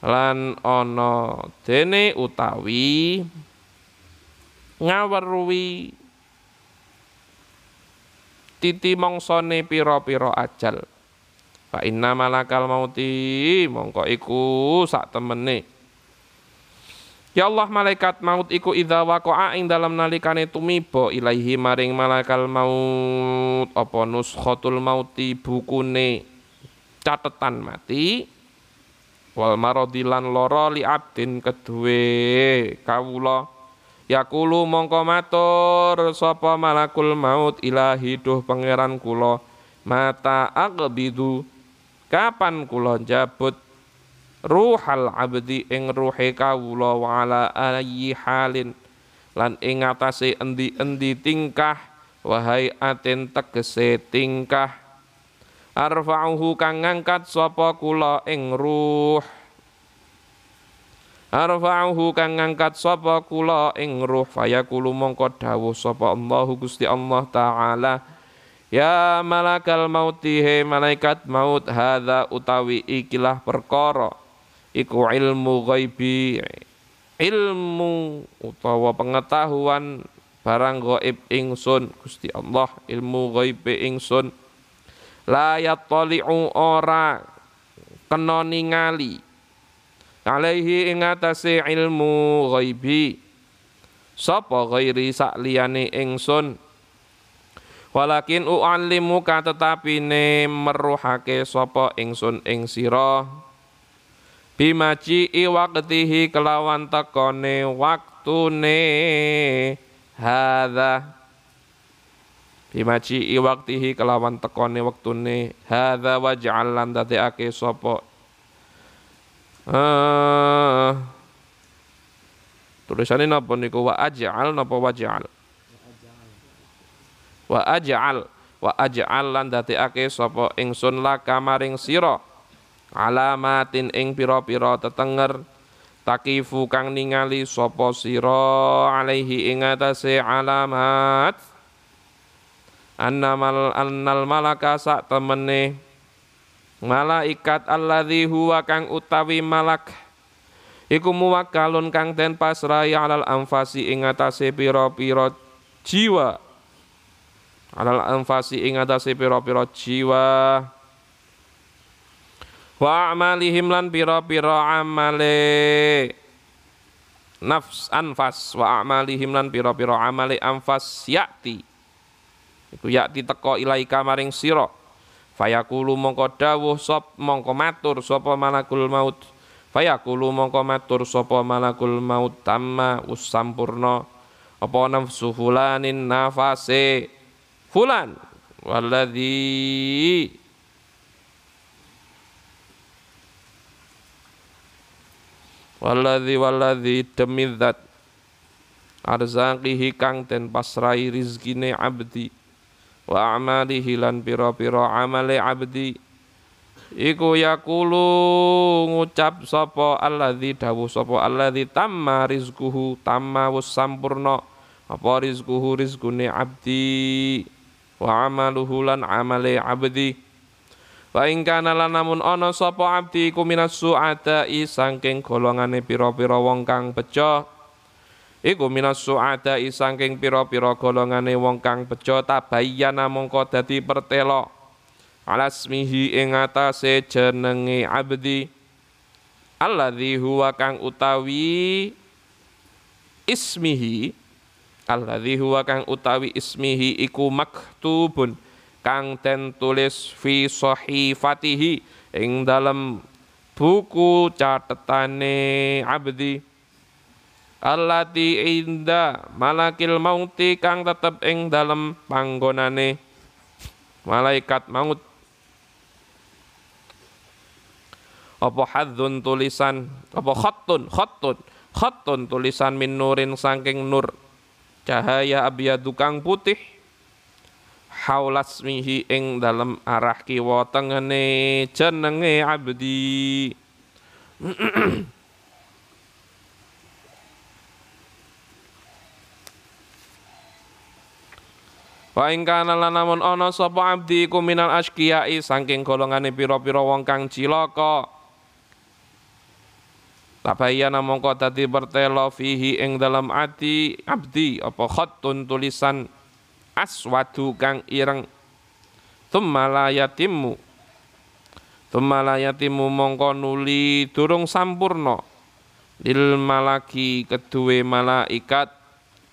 Lan ana dene utawi ngaweruhi titi mongsone pira-pira ajal. Fa inna malakal mauti mongko iku sak temene. Ya Allah malaikat maut iku idza waqa'a ing dalam nalikane tumiba ilaihi maring malakal maut. Apa nuskhatul mauti bukune catetan mati? Wal maradilan loro li abdin kedue kawula yakulu mongko matur sapa malakul maut ilahi duh pangeran kula? Mata aqbidu kapan kula jabut ruhal abdi ing ruhe kawula wa ala ayyi halin? Lan ing atase endi-endi tingkah wahai aten tegese tingkah? Arfa'uhu kang ngangkat sapa kula ing ruh arfa'uhu kang ngangkat sapa kula ing ruh fayaqulu mongko dawuh sapa Allahu Gusti Allah taala. Ya malakal mauti he malaikat maut hadza utawi ikilah perkara. Iku ilmu ghaibi ilmu utawa pengetahuan barang gaib ingsun. Gusti Allah ilmu ghaibi ingsun. La yattali'u ora kena ningali alaihi ing atase ilmu ghaibi. Sapa ghairi sak liyane ingsun? Walakin u'allimuka tetapi ne meruhake sapa ingsun ing sira. Bimaci waqtihi kelawan tekone waktune hadza. Bimaci waqtihi kelawan tekone waktune hadza waj'al lan dadekake sapa uh, tulisannya napa niku? Wa aj'al napa waj'al wa aj'al wa aj'al lan dadekake sapa? Ingsun laka maring sira. Alamatin ing pira-pira tetenger. Takifu kang ningali sapa sira alaihi ing atase alamat. Annamal annal malaka sak temene malaikat alladzi huwa kang utawi malak. Iku muwakkalun kang den pasrahi alal anfasi ing atase pira-pira jiwa. Alal anfasi ing atase pira-pira jiwa. Wa amalihim lan pira-pira amale. Nafs anfas. Wa amalihim lan pira-pira amale anfas yakti iku yakti teko ilaika maring sira fayaqulu mongko dawuh sop mongko matur sapa malakul maut. Fayaqulu mongko matur sapa malakul maut. Tamma usampurna. Apa nafsu fulanin nafase? Fulan. Walladzi Waladhi waladhi demi zat. Arzaqihi kang ten pasrai rizkine abdi wa amalihi lan pira-pira amale abdi. Iku yakulu ngucap sapa alladzi dawuh sapa alladzi tamma rizquhu tamma wus sampurna. Apa rizquhu? Rizkune abdi. Wa amaluhu lan amale abdi. Wa ing kana lan namun ana sapa abdi iku minas su'ada'i saking golongane pira-pira wong kang bejo iku minas su'ada'i saking pira-pira golongane wong kang bejo tabayyana mongko dadi pertelo alasmihi ing atase jenenge abdi. Alladzi huwa kang utawi ismihi. Alladzi huwa kang utawi ismihi iku maktubun kang den tulis fi sahifatihi ing dalam buku catetane abdi allati inda malakil mauti kang tetep ing dalam panggonane. Malaikat maut. Apa hadzun tulisan? Apa khattun? Khattun. Khattun tulisan min nurin saking nur. Cahaya abyadu kang putih. Haulasmihi ing dalam arah kiwa tengene jenenge abdi *clears throat* Wa ing kana lan namun ana sapa abdi iku minal asqiyai saking golongane pira-pira wong kang cilaka. Tabayyana mongko dadi bertelo fihi ing dalam ati abdi apa khattun tulisan aswadu kang ireng. Thumma la yatimmu. Thumma la yatimmu mongko nuli durung sampurna. Lil malaki keduwe malaikat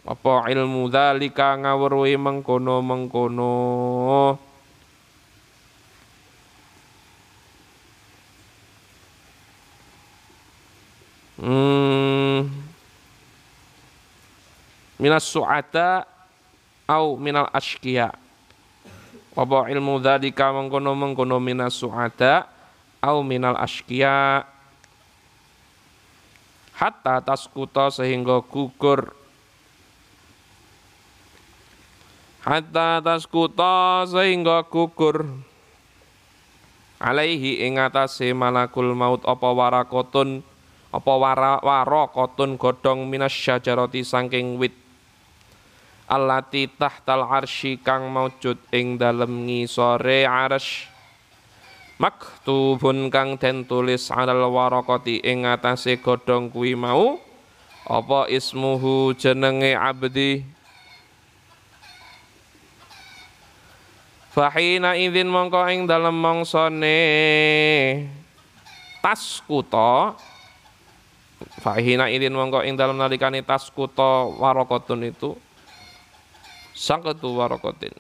apa ilmu dzalika ngawruhi mengkono-mengkono? Hmm. minas su'ata au minal ashkiya apa ilmu dzalika mengkono mengkono minas suada au minal ashkiya hatta taskuta sehingga gugur hatta taskuta sehingga gugur. Alaihi ing atase malakul maut apa warakotun apa wara warakotun godhong minas syajarati saking wit. Allati tahtal arsy kang maujud ing dalem ngisore arsy maktubun kang den tulis alal waraqati ing atase godhong kuwi mau apa ismuhu jenenge abdi Fahina idzin mongko ing dalem mangsane taskuta Fahina idzin mongko ing dalem nalikane taskuta waraqatun itu. Sangkatu warokotin.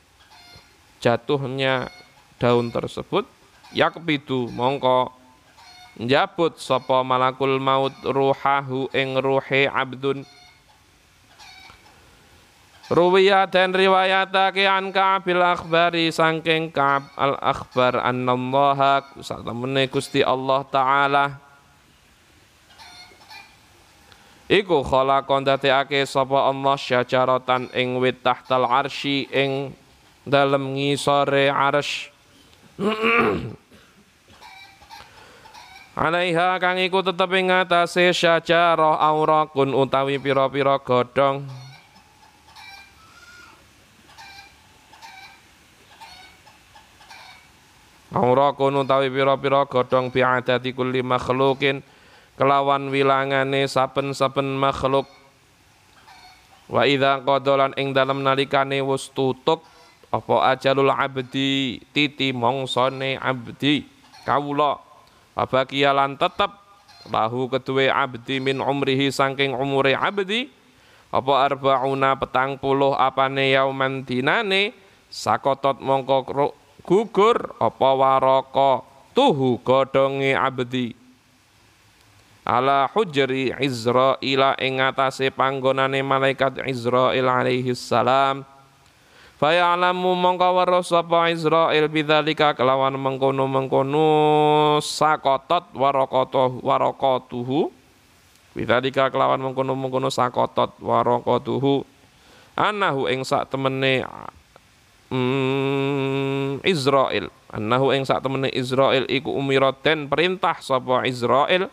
Jatuhnya daun tersebut yakbidu mongko njabut sapa malakul maut ruhahu ing ruhe abdun Ruwiya dan riwayatake an Ka'bil akhbari sangking Ka'ab al akhbar annallaha sak temene Gusti Allah taala. Iku khalaqon dadekake sapa Allah syajaratan ing wit tahtal arsy ing dalem ngisore arsy. *clears throat* Alaiha kang iku tetep ing atase syajarah aurakun utawi pira-pira godhong Aurakun utawi pira-pira godhong bi'adati kulli makhlukin kelawan wilangane saben-saben makhluk. Wa idza qadalan ing dalem nalikane wis tutuk apa ajalul abdi? Titi mongsone abdi kawula. Abakia lan tetep lahu kedue abdi min umrihi saking umure abdi. Apa arbauna petang puluh apane yauman dinane sakotot mongko gugur apa waraka? Tuhu godhonge abdi. Ala hujri Izrail ing atase panggonane malaikat Izrail alaihi salam. Faya'lamu mongko weruh sapa Israil bidzalika kelawan mengkono-mengkono sakotot warokotoh warokotuhu. Bidzalika kelawan mengkono-mengkono sakotot warokotuhu. Anahu ing sak temene mm, Israil anahu ing sak temene Israil iku umiraten perintah sapa Israil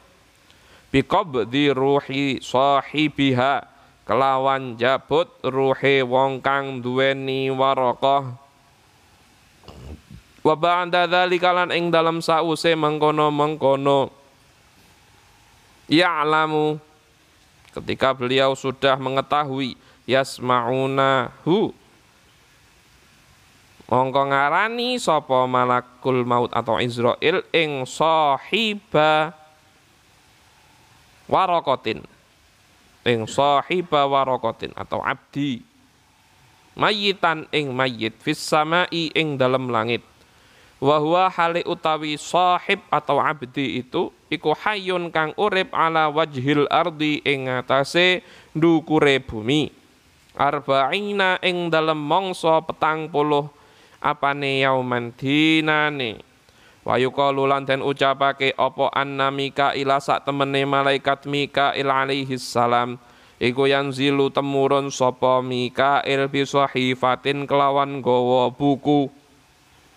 biqabdi ruhi sahibiha kelawan jabut ruhe wong kang duweni warokoh. Wa ba'da dzalika lan ing dalam sause mengkono-mengkono ya'lamu ketika beliau sudah mengetahui yasma'unahu mongko ngarani sapa malakul maut atau Israel ing sahiba warokotin ing sahiba warokotin atau abdi. Mayitan ing mayit fis samai ing dalam langit. Wa huwa hali utawi sahib atau abdi itu iku hayyun kang urip ala wajhil ardi ing atase ndukure bumi. Arba'ina ing dalem mangsa petang puluh apane yauman dinane? Wa yuqalu lan den ucapake apa anna Mikail sak temene malaikat Mikail alaihi salam? Iku yanzilu temurun sapa Mikail bi sahifatin kelawan gawa buku.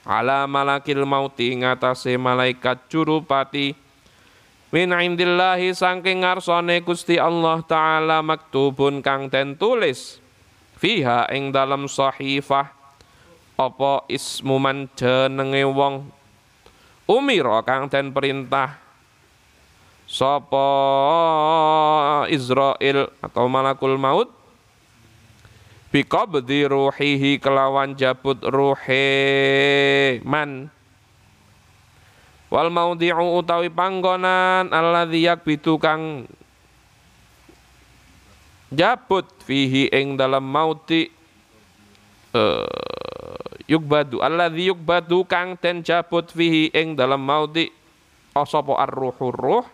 Ala malakil mauti ngatasé malaikat jurupati min indillahi saking ngarsane Gusti Allah taala maktubun kang den tulis. Fiha ing dalam sahifah apa ismu man jenenge wong? Umira kang den perintah. Sapa Israel atau malakul maut? Biqabdi ruhihi kelawan jabut ruhe man. Wal maudhi'u utawi panggonan alladzi yakbitu kang jabut fihi ing dalam mauti uh, yukbadu alladzi yukbadu kang ten jabut fihi ing dalam maudi sapa ar-ruhur ruh?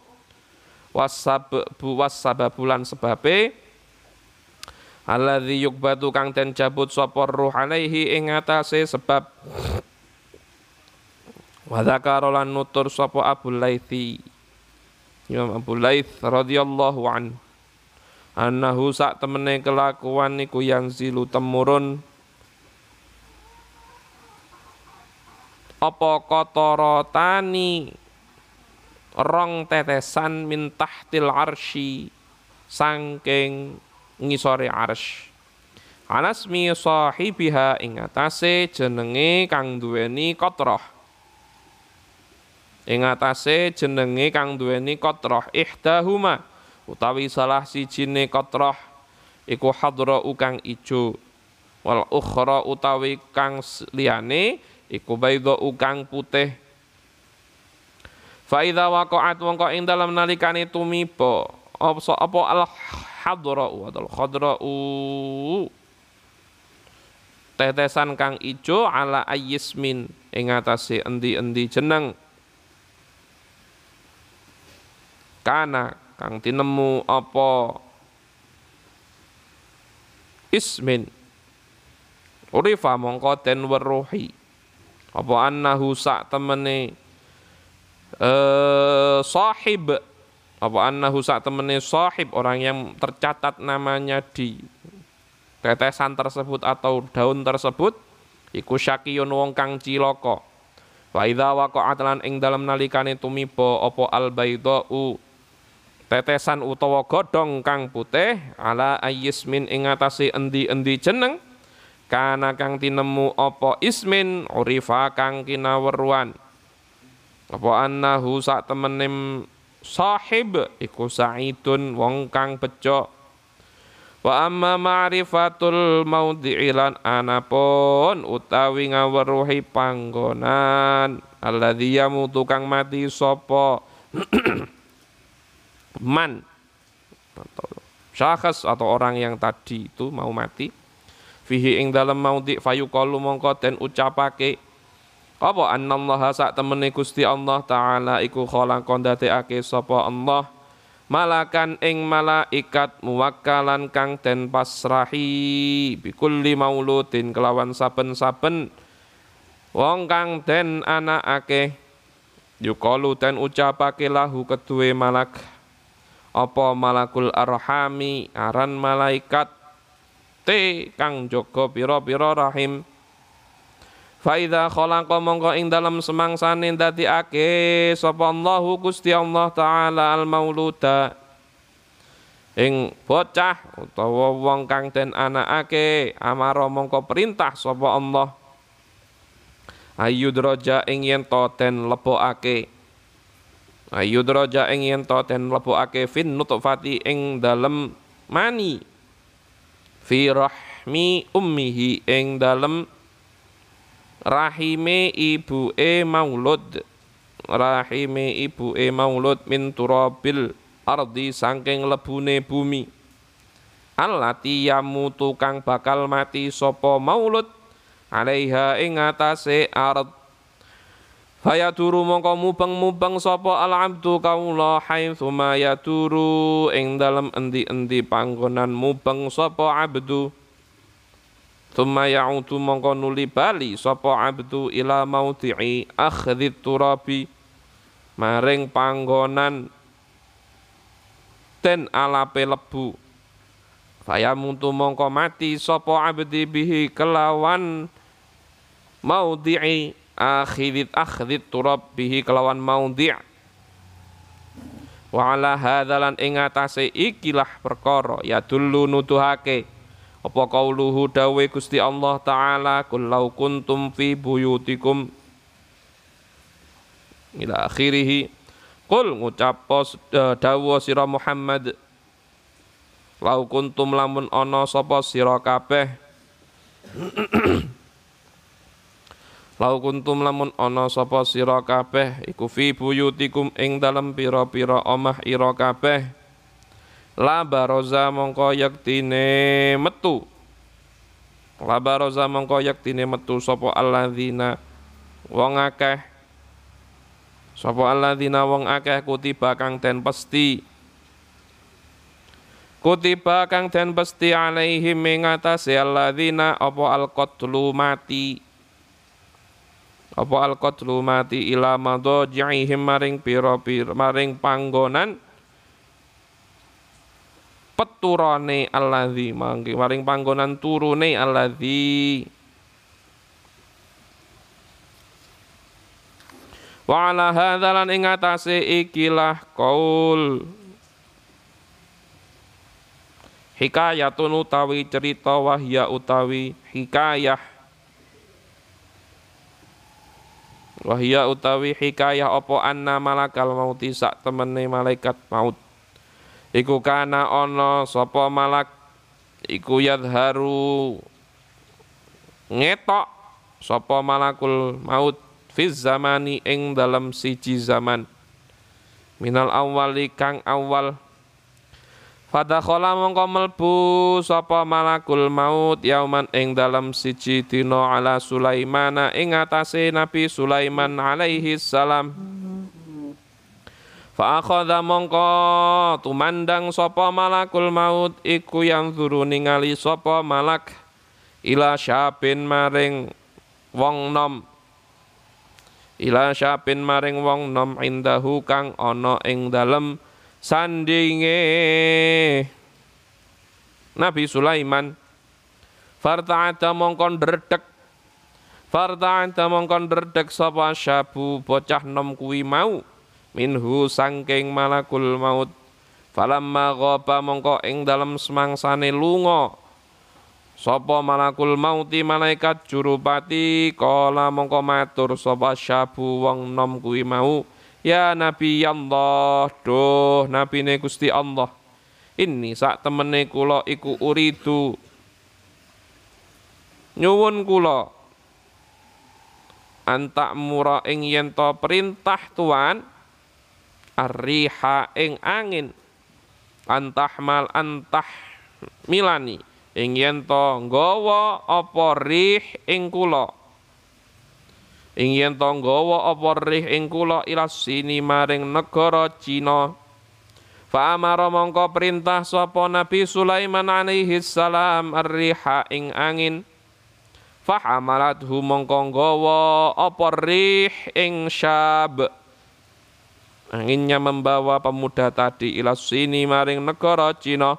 Wasababu wasababulan sebabe. Alladzi yukbadu kang ten jabut sapa ruh alaihi ing atase sebab. Wa dzakara nutur sapa Abu Laithi. Imam Abu Laith radhiyallahu an annahu sak temene kelakuan niku yang zilu temurun apa kotorotani rong tetesan min tahtil arsy sangking ngisore arsy anasmi sahibiha ing atase jenenge kang duweni kotroh. Ing atase jenenge kang duweni kotroh ihdahuma utawi salah sijine kotroh iku hadra kang ijo wal ukhra utawi kang liyane iku baydha ukang putih. Fa idza waqa'at mongko ing dalam nalikane tumiba. Apa apa al hadra'u al khadra'u? Tetesan kang ijo ala ayismin ing atase endi-endi jeneng. Kana kang tinemu apa? Ismin. Urifa mongko den weruhi apa annahu sak temene eh sahib? Apa annahu sak temene sahib? Orang yang tercatat namanya di tetesan tersebut atau daun tersebut iku syakiyun wong kang cilaka. Wa idza waqa'at lan ing dalem nalikane tumiba apa al baydau tetesan utawa godhong kang putih ala ayismin ing atase endi-endi jeneng kana kang tinemu apa ismin urifa kang kinaweruan apa annahu sak temenim sahib iku saidun wong kang bejo wa amma ma'rifatul maudhi'ilan anapun utawi ngaweruhi panggonan. Alladzi yamutu kang mati sapa? *clears throat* Man. Atau syakhs atau orang yang tadi itu mau mati fihi ing dalam maudi fayuqalu mongko den ucapake apa annallaha sak temene Gusti Allah taala iku khalaqon dadekake sapa Allah? Malakan ing malaikat muwakkalan kang den pasrahi bikulli mauludin kelawan saben-saben. Wong kang den anakake yukalu den ucapake lahu kedue malak. Apa malakul arhami aran malaikat te kang jaga pira-pira rahim. Faida khalaqa mongko ing dalam semangsane ndadekake sapa Allahu Gusti Allah taala al mauluda ing bocah utawa wong kang den anakake amara mongko perintah sapa Allah. Ayudroja ing yen to den lebokake. Ayudroja ing yen to den lebokake fin nutfati ing dalem mani fi rahmi ummihi ing dalem rahime ibuke maulud. Rahime ibuke maulud min turabil ardi saking lebune bumi. Allati yamutu kang bakal mati sapa maulud alaiha ing atase ard Faya turu mongko mubeng-mubeng sapa al-abdu kaula haitsu ma yaturu ing dalem endi-endi panggonan mubeng sapa abdu. Tsumma ya'udu mongko nuli bali sapa abdu ila mauti'i akhdhi turabi maring panggonan ten alape lebu. Faya muntu mongko mati sapa abdi bihi kelawan mauti'i akhidit akhdit turab bihi kelawan maudhi' wa ala hadzalan ing atase ikilah perkara ya dulu nuduhake. Apa kauluhu dawe Gusti Allah taala kul lau kuntum fi buyutikum ila akhirih Kul ngucap uh, dawa sira Muhammad lau kuntum lamun ana sapa sira kabeh *clears throat* Lau kuntum lamun ana sapa sira kabeh iku fi buyutikum ing dalem pira-pira omah ira kabeh. La baroza mongko yaktine metu. La baroza mongko yaktine metu sapa alladzina wong akeh. Sapa alladzina wong akeh kutiba kang den pesti. Kutiba kang den pesti alaihim ing atase alladzina apa alqatlu mati apa al qatlu mati ila madaji'ihim maring pira-pira maring panggonan? Peturane alladzi maring panggonan turune alladzi. Wa ala hadzalan ing atase ikilah qaul hikayatun utawi cerita wahya utawi hikayah Wahya utawi hikayah apa anna malakal mauti sak temene malaikat maut. Iku kana ana sapa malak iku yadharu ngetok sapa malakul maut fi zamani ing dalam siji zaman minal awali kang awal Fadakhala mongko melbu sapa malakul maut yauman ing dalam siji dina ala Sulaiman ing atase Nabi Sulaiman alaihi salam. Fa akhadha mongko tumandang sapa malakul maut iku yang zuru ningali sapa malak ila syabin maring wong nom ila syabin maring wong nom indahu kang ana ing dalem sandinge. Nabi Sulaiman Farta'ata mongkon dredeg Farta'ata mongkon dredeg sapa syabu bocah nom kuwi mau? Minhu sangking malakul maut. Falamma ghaba mongko ing dalem semangsane lunga. Sapa malakul mauti malaikat jurupati kala mongko matur sapa syabu wong nom kuwi mau ya nabi Allah doh nabine Gusti Allah. Ini sak temene kula iku uridu. Nyuwun kula. Antak mura ing yen to perintah tuan arriha ing angin. Antahmal antah milani ing yen to nggawa apa rih ing kula ing yen to nggawa apa rih ing kula ila sini maring negara Cina. Fa amara mongko perintah sapa Nabi Sulaiman alaihi salam ar-riha ing angin. Fahamalathu mongko nggawa apa rih ing syab. Anginnya membawa pemuda tadi ila sini maring negara Cina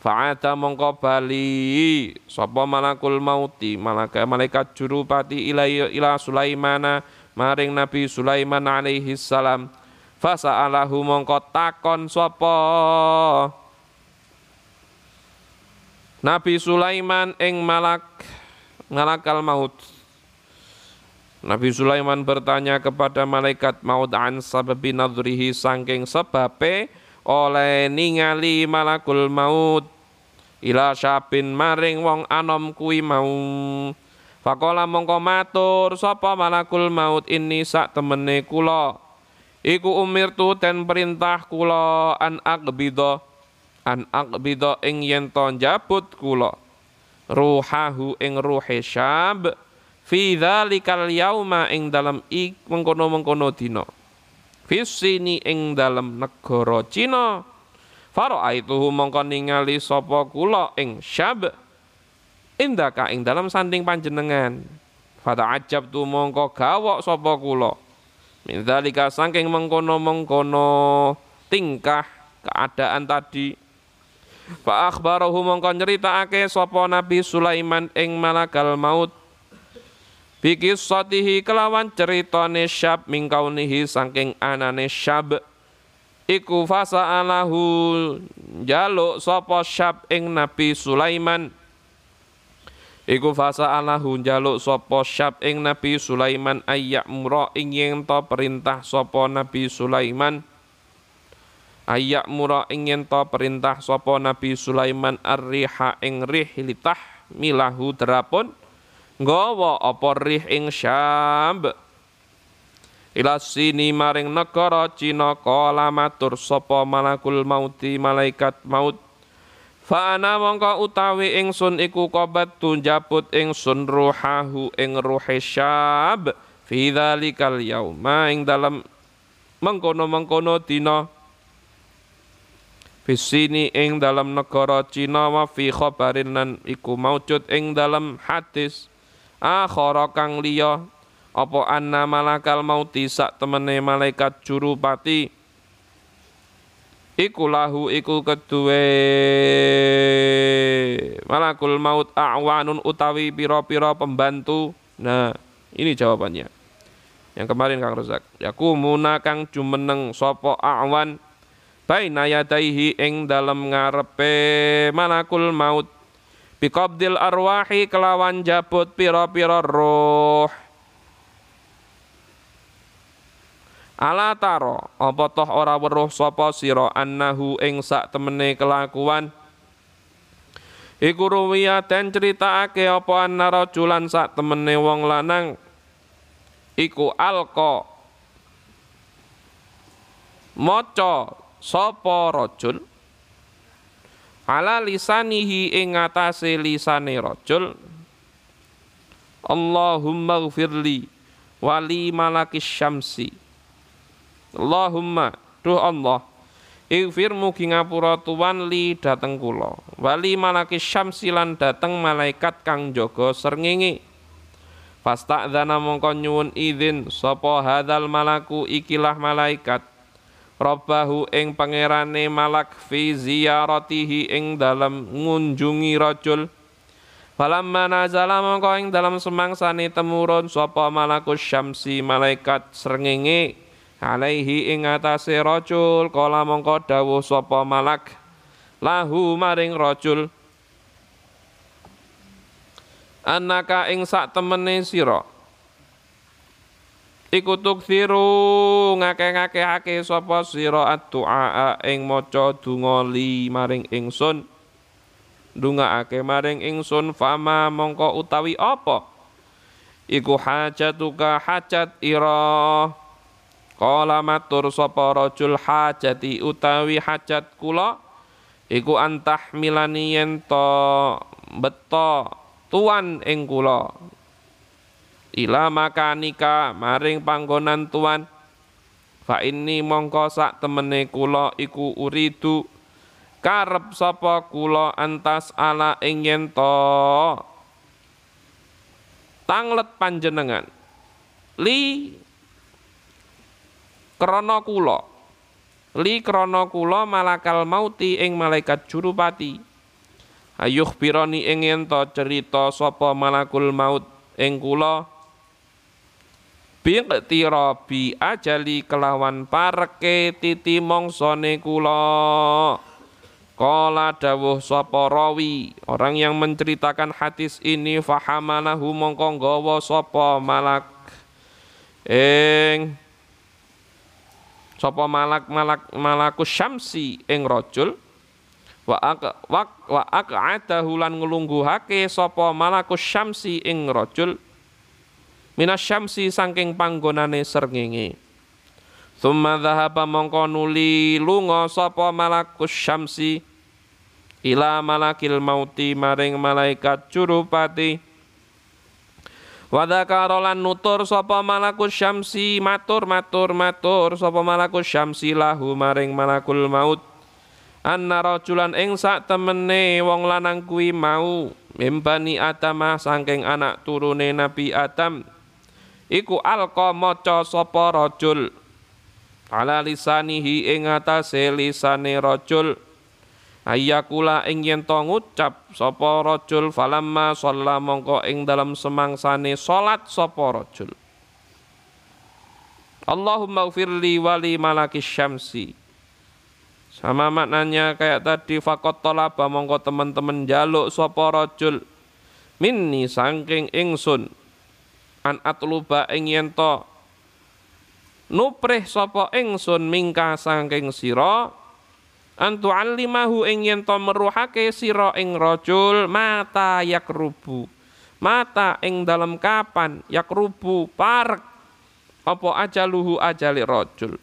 fa'ata mongko bali. Sapa malakul mauti? Malaikat malaikat jurupati ila ila Sulaimana maring Nabi Sulaiman alaihi salam. Fasa'alahu mongko takon sapa? Nabi Sulaiman ing malak ngalakal maut. Nabi Sulaiman bertanya kepada malaikat maut an sababi nadrihi sangking sebabe oleh ningali malakul maut. Ila syabin maring wong anom kui mau. Fakola mongko matur sapa malakul maut ini sak temene kula? Iku umirtu ten perintah kula an akbida an akbida ing yen to njabut kula. Ruhahu ing ruhe syab fi dzalikal yauma ing dalam ik mengkono-mengkono dina fi sini ing dalam negara Cina. Faraaituhu mongko ningali sapa kula ing syab. Indaka ing dalam sanding panjenengan. Fata ajab tu mongko gawok sapa kula. Min dzalika saking mengkono-mengkono tingkah keadaan tadi. Fa akhbarahu mongko nyeritakake sapa Nabi Sulaiman ing malakal maut Biki sotihi kelawan ceritane syab mingkaunihi saking anane syab. Iku fasa alahu jaluk sapa syab ing Nabi Sulaiman. Iku fasa alahu jaluk sapa syab ing Nabi Sulaiman ayak mura ing yen to perintah sapa Nabi Sulaiman. Ayak mura ingin to perintah sapa Nabi Sulaiman ar-riha ing rih litah milahu terapun nggawa apa rih ing Syam ila sini maring negara Cina kala matur sapa malakul mauti malaikat maut. Fa ana mongko utawi ingsun iku kobat tunjaput ingsun ruhahu ing ruhe syab fi dzalikal yauma ing dalam mengkono-mengkono dina. Bisini ing dalam negara Cina wa fi khabarin iku maujud ing dalam hadis akhara kang liya. Apa anna malakal mauti sak temene malaikat jurupati iku lahu iku kedue malakul maut a'wanun utawi pira-pira pembantu. Nah ini jawabannya. Yang kemarin Kang Rozak. Yakumuna kang jumeneng sapa a'wan? Baina yadaihi ing dalem ngarepe malakul maut biqabdil arwahi kelawan jabut pira-pira roh Ala taro apa toh ora weruh sapa sira annahu ing sak temene kelakuan? Iku ruwiya den critakake apa annara julan sak temene wong lanang? Iku alqa. Maca sapa rajul ala lisanihi ing ngatasé lisane rajul. Allahumma gfirli wali malakis syamsi. Allahumma duh Allah Ighfir mugi ngapura tuwan li dateng kula. Wali malaki syamsilan dateng malaikat kang jaga srengenge. Fasta'dzana mongko nyuwun izin sapa hadzal malaku ikilah malaikat Rabbahu ing pangerane malak fi ziyaratihi ing dalam ngunjungi rajul. Falamma nazala mongko ing dalam semangsane temurun sapa malakus syamsi malaikat srengenge alaihi ing atase rajul. Kala mongko dawuh sapa malak lahu maring rajul anaka ing sak temene sira iku tuksiru ngake-ngakehake sapa sira addu'a ing maca donga li maring ingsun. Ndongaake maring ingsun fama mongko utawi apa? Iku hajatuka hajat ira. Kala matur sapa rajul hajati utawi hajat kula? Iku antah milani yen to beto tuan ing kula ila makanika maring panggonan tuan. Fa inni mongko sak temene kula iku uridu. Karep sapa kula antas ala ing yen tanglet panjenengan. Li krana kula. Li krana kula malakal mauti ing malaikat jurupati. Ayuh pirani ing ento cerita sapa malakul maut ing kula Biqtira bi ajali kelawan pareke titi mongsone kula. Kala dawuh sapa rawi orang yang menceritakan hadis ini fahamalahu mongko nggawa sapa malak? Ing sapa malak malak malakus syamsi ing rajul wa ak wa, wa aq'adahu lan nglungguhake sapa malakus syamsi ing rajul minas syamsi saking panggonane srengenge. Thumma dhahaba mongko nuli lunga sapa malakus syamsi ila malakil mauti maring malaikat curupati Wadakaro lan nutur sapa malakus syamsi matur matur matur sapa malakus syamsi lahu maring malakul maut. Anna rajulan ing sak temene wong lanang kuwi mau mimbani atama saking anak turune Nabi Adam iku alqa maca sapa rajul. Ala lisanihi ing atase lisane rajul. Ayakula ing yen to ngucap sapa rajul falamma shalla mongko ing dalam semangsane salat sapa rajul. Allahumma ufirli wali malaki syamsi. Sama maknanya kayak tadi fakot tolaba mongko teman-teman jaluk sapa rajul. Minni sangking ingsun an atluba ing yen to. Nuprih sapa ingsun mingka sangking sira? Antu alimahu ing yen to meruhake sira ing rajul mata yakrubu. Mata ing dalam kapan yakrubu parek apa ajaluhu ajali rajul?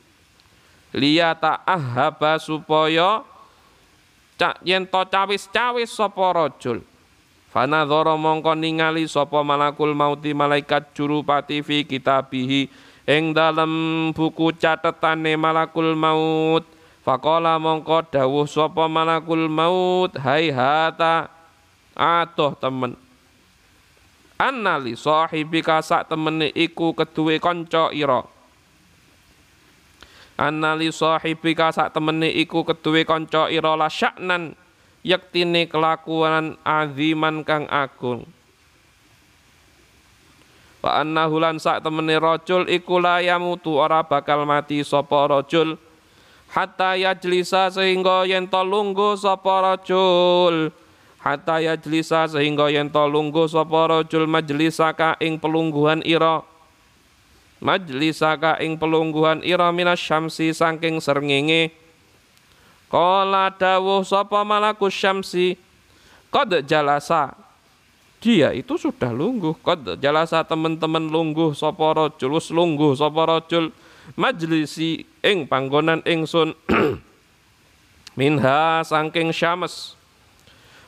Liyata ahaba supaya cak yen to cawis-cawis sapa rajul Fanadhara mongko ningali sapa malakul mauti malaikat jurupati fi kitabihi. Ing dalem buku catetane malakul maut. Faqala mongko dawuh sapa malakul maut. Hai hata atoh temen. Annali sahibika sak temene iku keduwe kanca ira. Annali sahibika sak temene iku keduwe kanca ira la syaknan yektine kelakuan aziman kang agung. Wa annahu lan sak temene rajul iku la ora bakal mati sapa rajul. Hatta yajlisa sehingga yen to lungguh sapa rajul. Hatta yajlisa sehingga yen to lungguh sapa rajul majlisaka ing pelungguhan ira. Majlisaka ing pelungguhan ira minas syamsi saking srengenge Kala dawuh sapa malakus syamsi? Qad jalasa. Dia itu sudah lungguh. Qad jalasa teman-teman lungguh sapa rajul wis lungguh sapa rajul majlisi ing panggonan ingsun *clears throat* minha saking syams.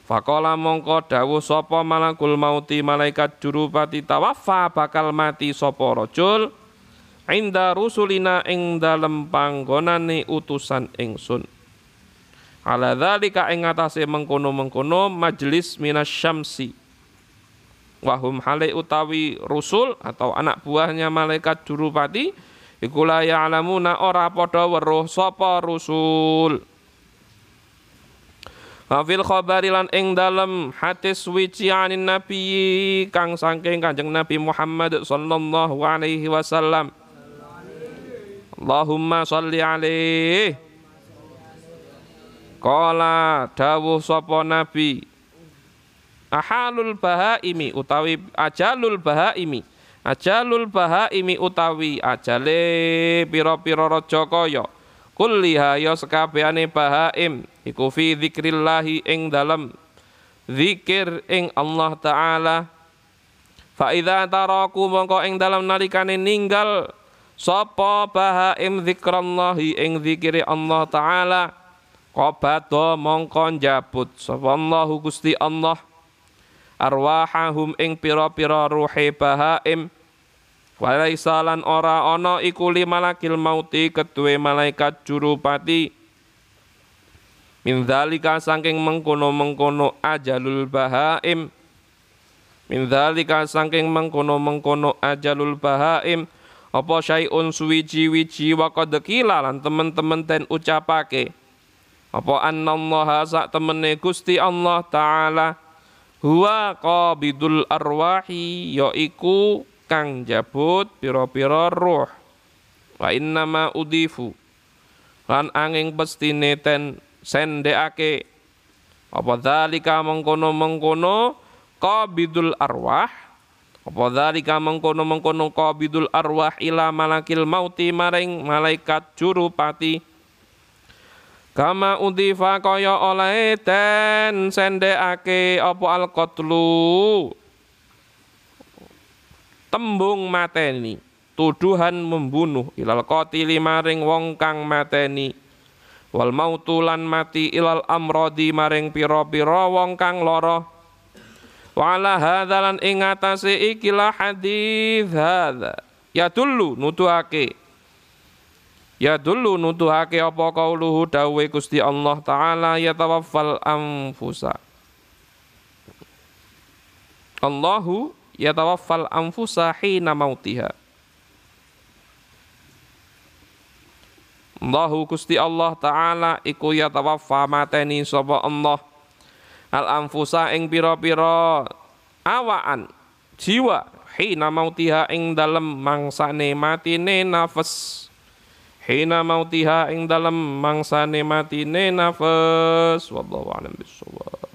Fakola mongko dawuh sapa malakul mauti? Malaikat jurupati tawaffa bakal mati sapa rajul inda rusulina ing dalem panggonane utusan ingsun ala dzalika ing atase mengkono-mengkono majlis minasyamsi wahum hale utawi rusul atau anak buahnya malaikat jurupati iku la ya'lamuna ora padha weruh sapa rusul. Hafil khabari lan ing dalem hadis wici anin nabi kang saking Kanjeng Nabi Muhammad sallallahu alaihi wasallam. Allahumma sholli alaihi Kala dawuh sapa nabi? Ahalul bahaimi utawi ajalul bahaimi. Ajalul bahaimi utawi ajale pira-pira raja kaya. Kulliha ya sekabehane bahaim iku fi dzikrillahi ing dalam zikir ing Allah taala. Fa idza taraku mongko ing dalam nalikane ninggal sapa bahaim zikrallahi ing zikire Allah taala qabado mongko njabut. Sapa Allah Gusti Allah. Arwahahum ing pira-pira ruhe bahaim. Walaisa lan ora ana iku malakil mauti ketuwe malaikat jurupati Min dzalika saking mengkono-mengkono ajalul bahaim. Min dzalika saking mengkono-mengkono ajalul bahaim. Apa syai'un suwiji-wiji wa qad lan temen-temen ten ucapake apa annallaha sak temene Gusti Allah taala huwa qabidul arwahi yaiku kang jabut pira-pira ruh. Wa innama udifu. Lan angin pestine ten sendekake. Apa dzalika mengkono-mengkono qabidul arwah? Apa dzalika mengkono-mengkono qabidul arwah ila malakil mauti maring malaikat jurupati Kama udifa kaya oleh ten sendekake apa al qatlu tembung mateni tuduhan membunuh. Ilal qatili maring wong kang mateni. Wal mautulan mati ilal amrodi maring pira-pira wong kang lara. Wala hadzalan ing atase ikilah hadis hadza. Ya dulu nutuhake ya dulu nutuhake apa kauluhu dawe Gusti Allah taala ya tawaffal anfusa. Allahu yatawaffal anfusa hina mautiha. Allahu Gusti Allah taala iku yatawaffa mateni sapa Allah. Al anfusa ing pira-pira awaan jiwa hina mautiha ing dalem mangsane matine nafas hina mautiha ing dalem mangsane matine nafas. Wallahu a'lam bissawab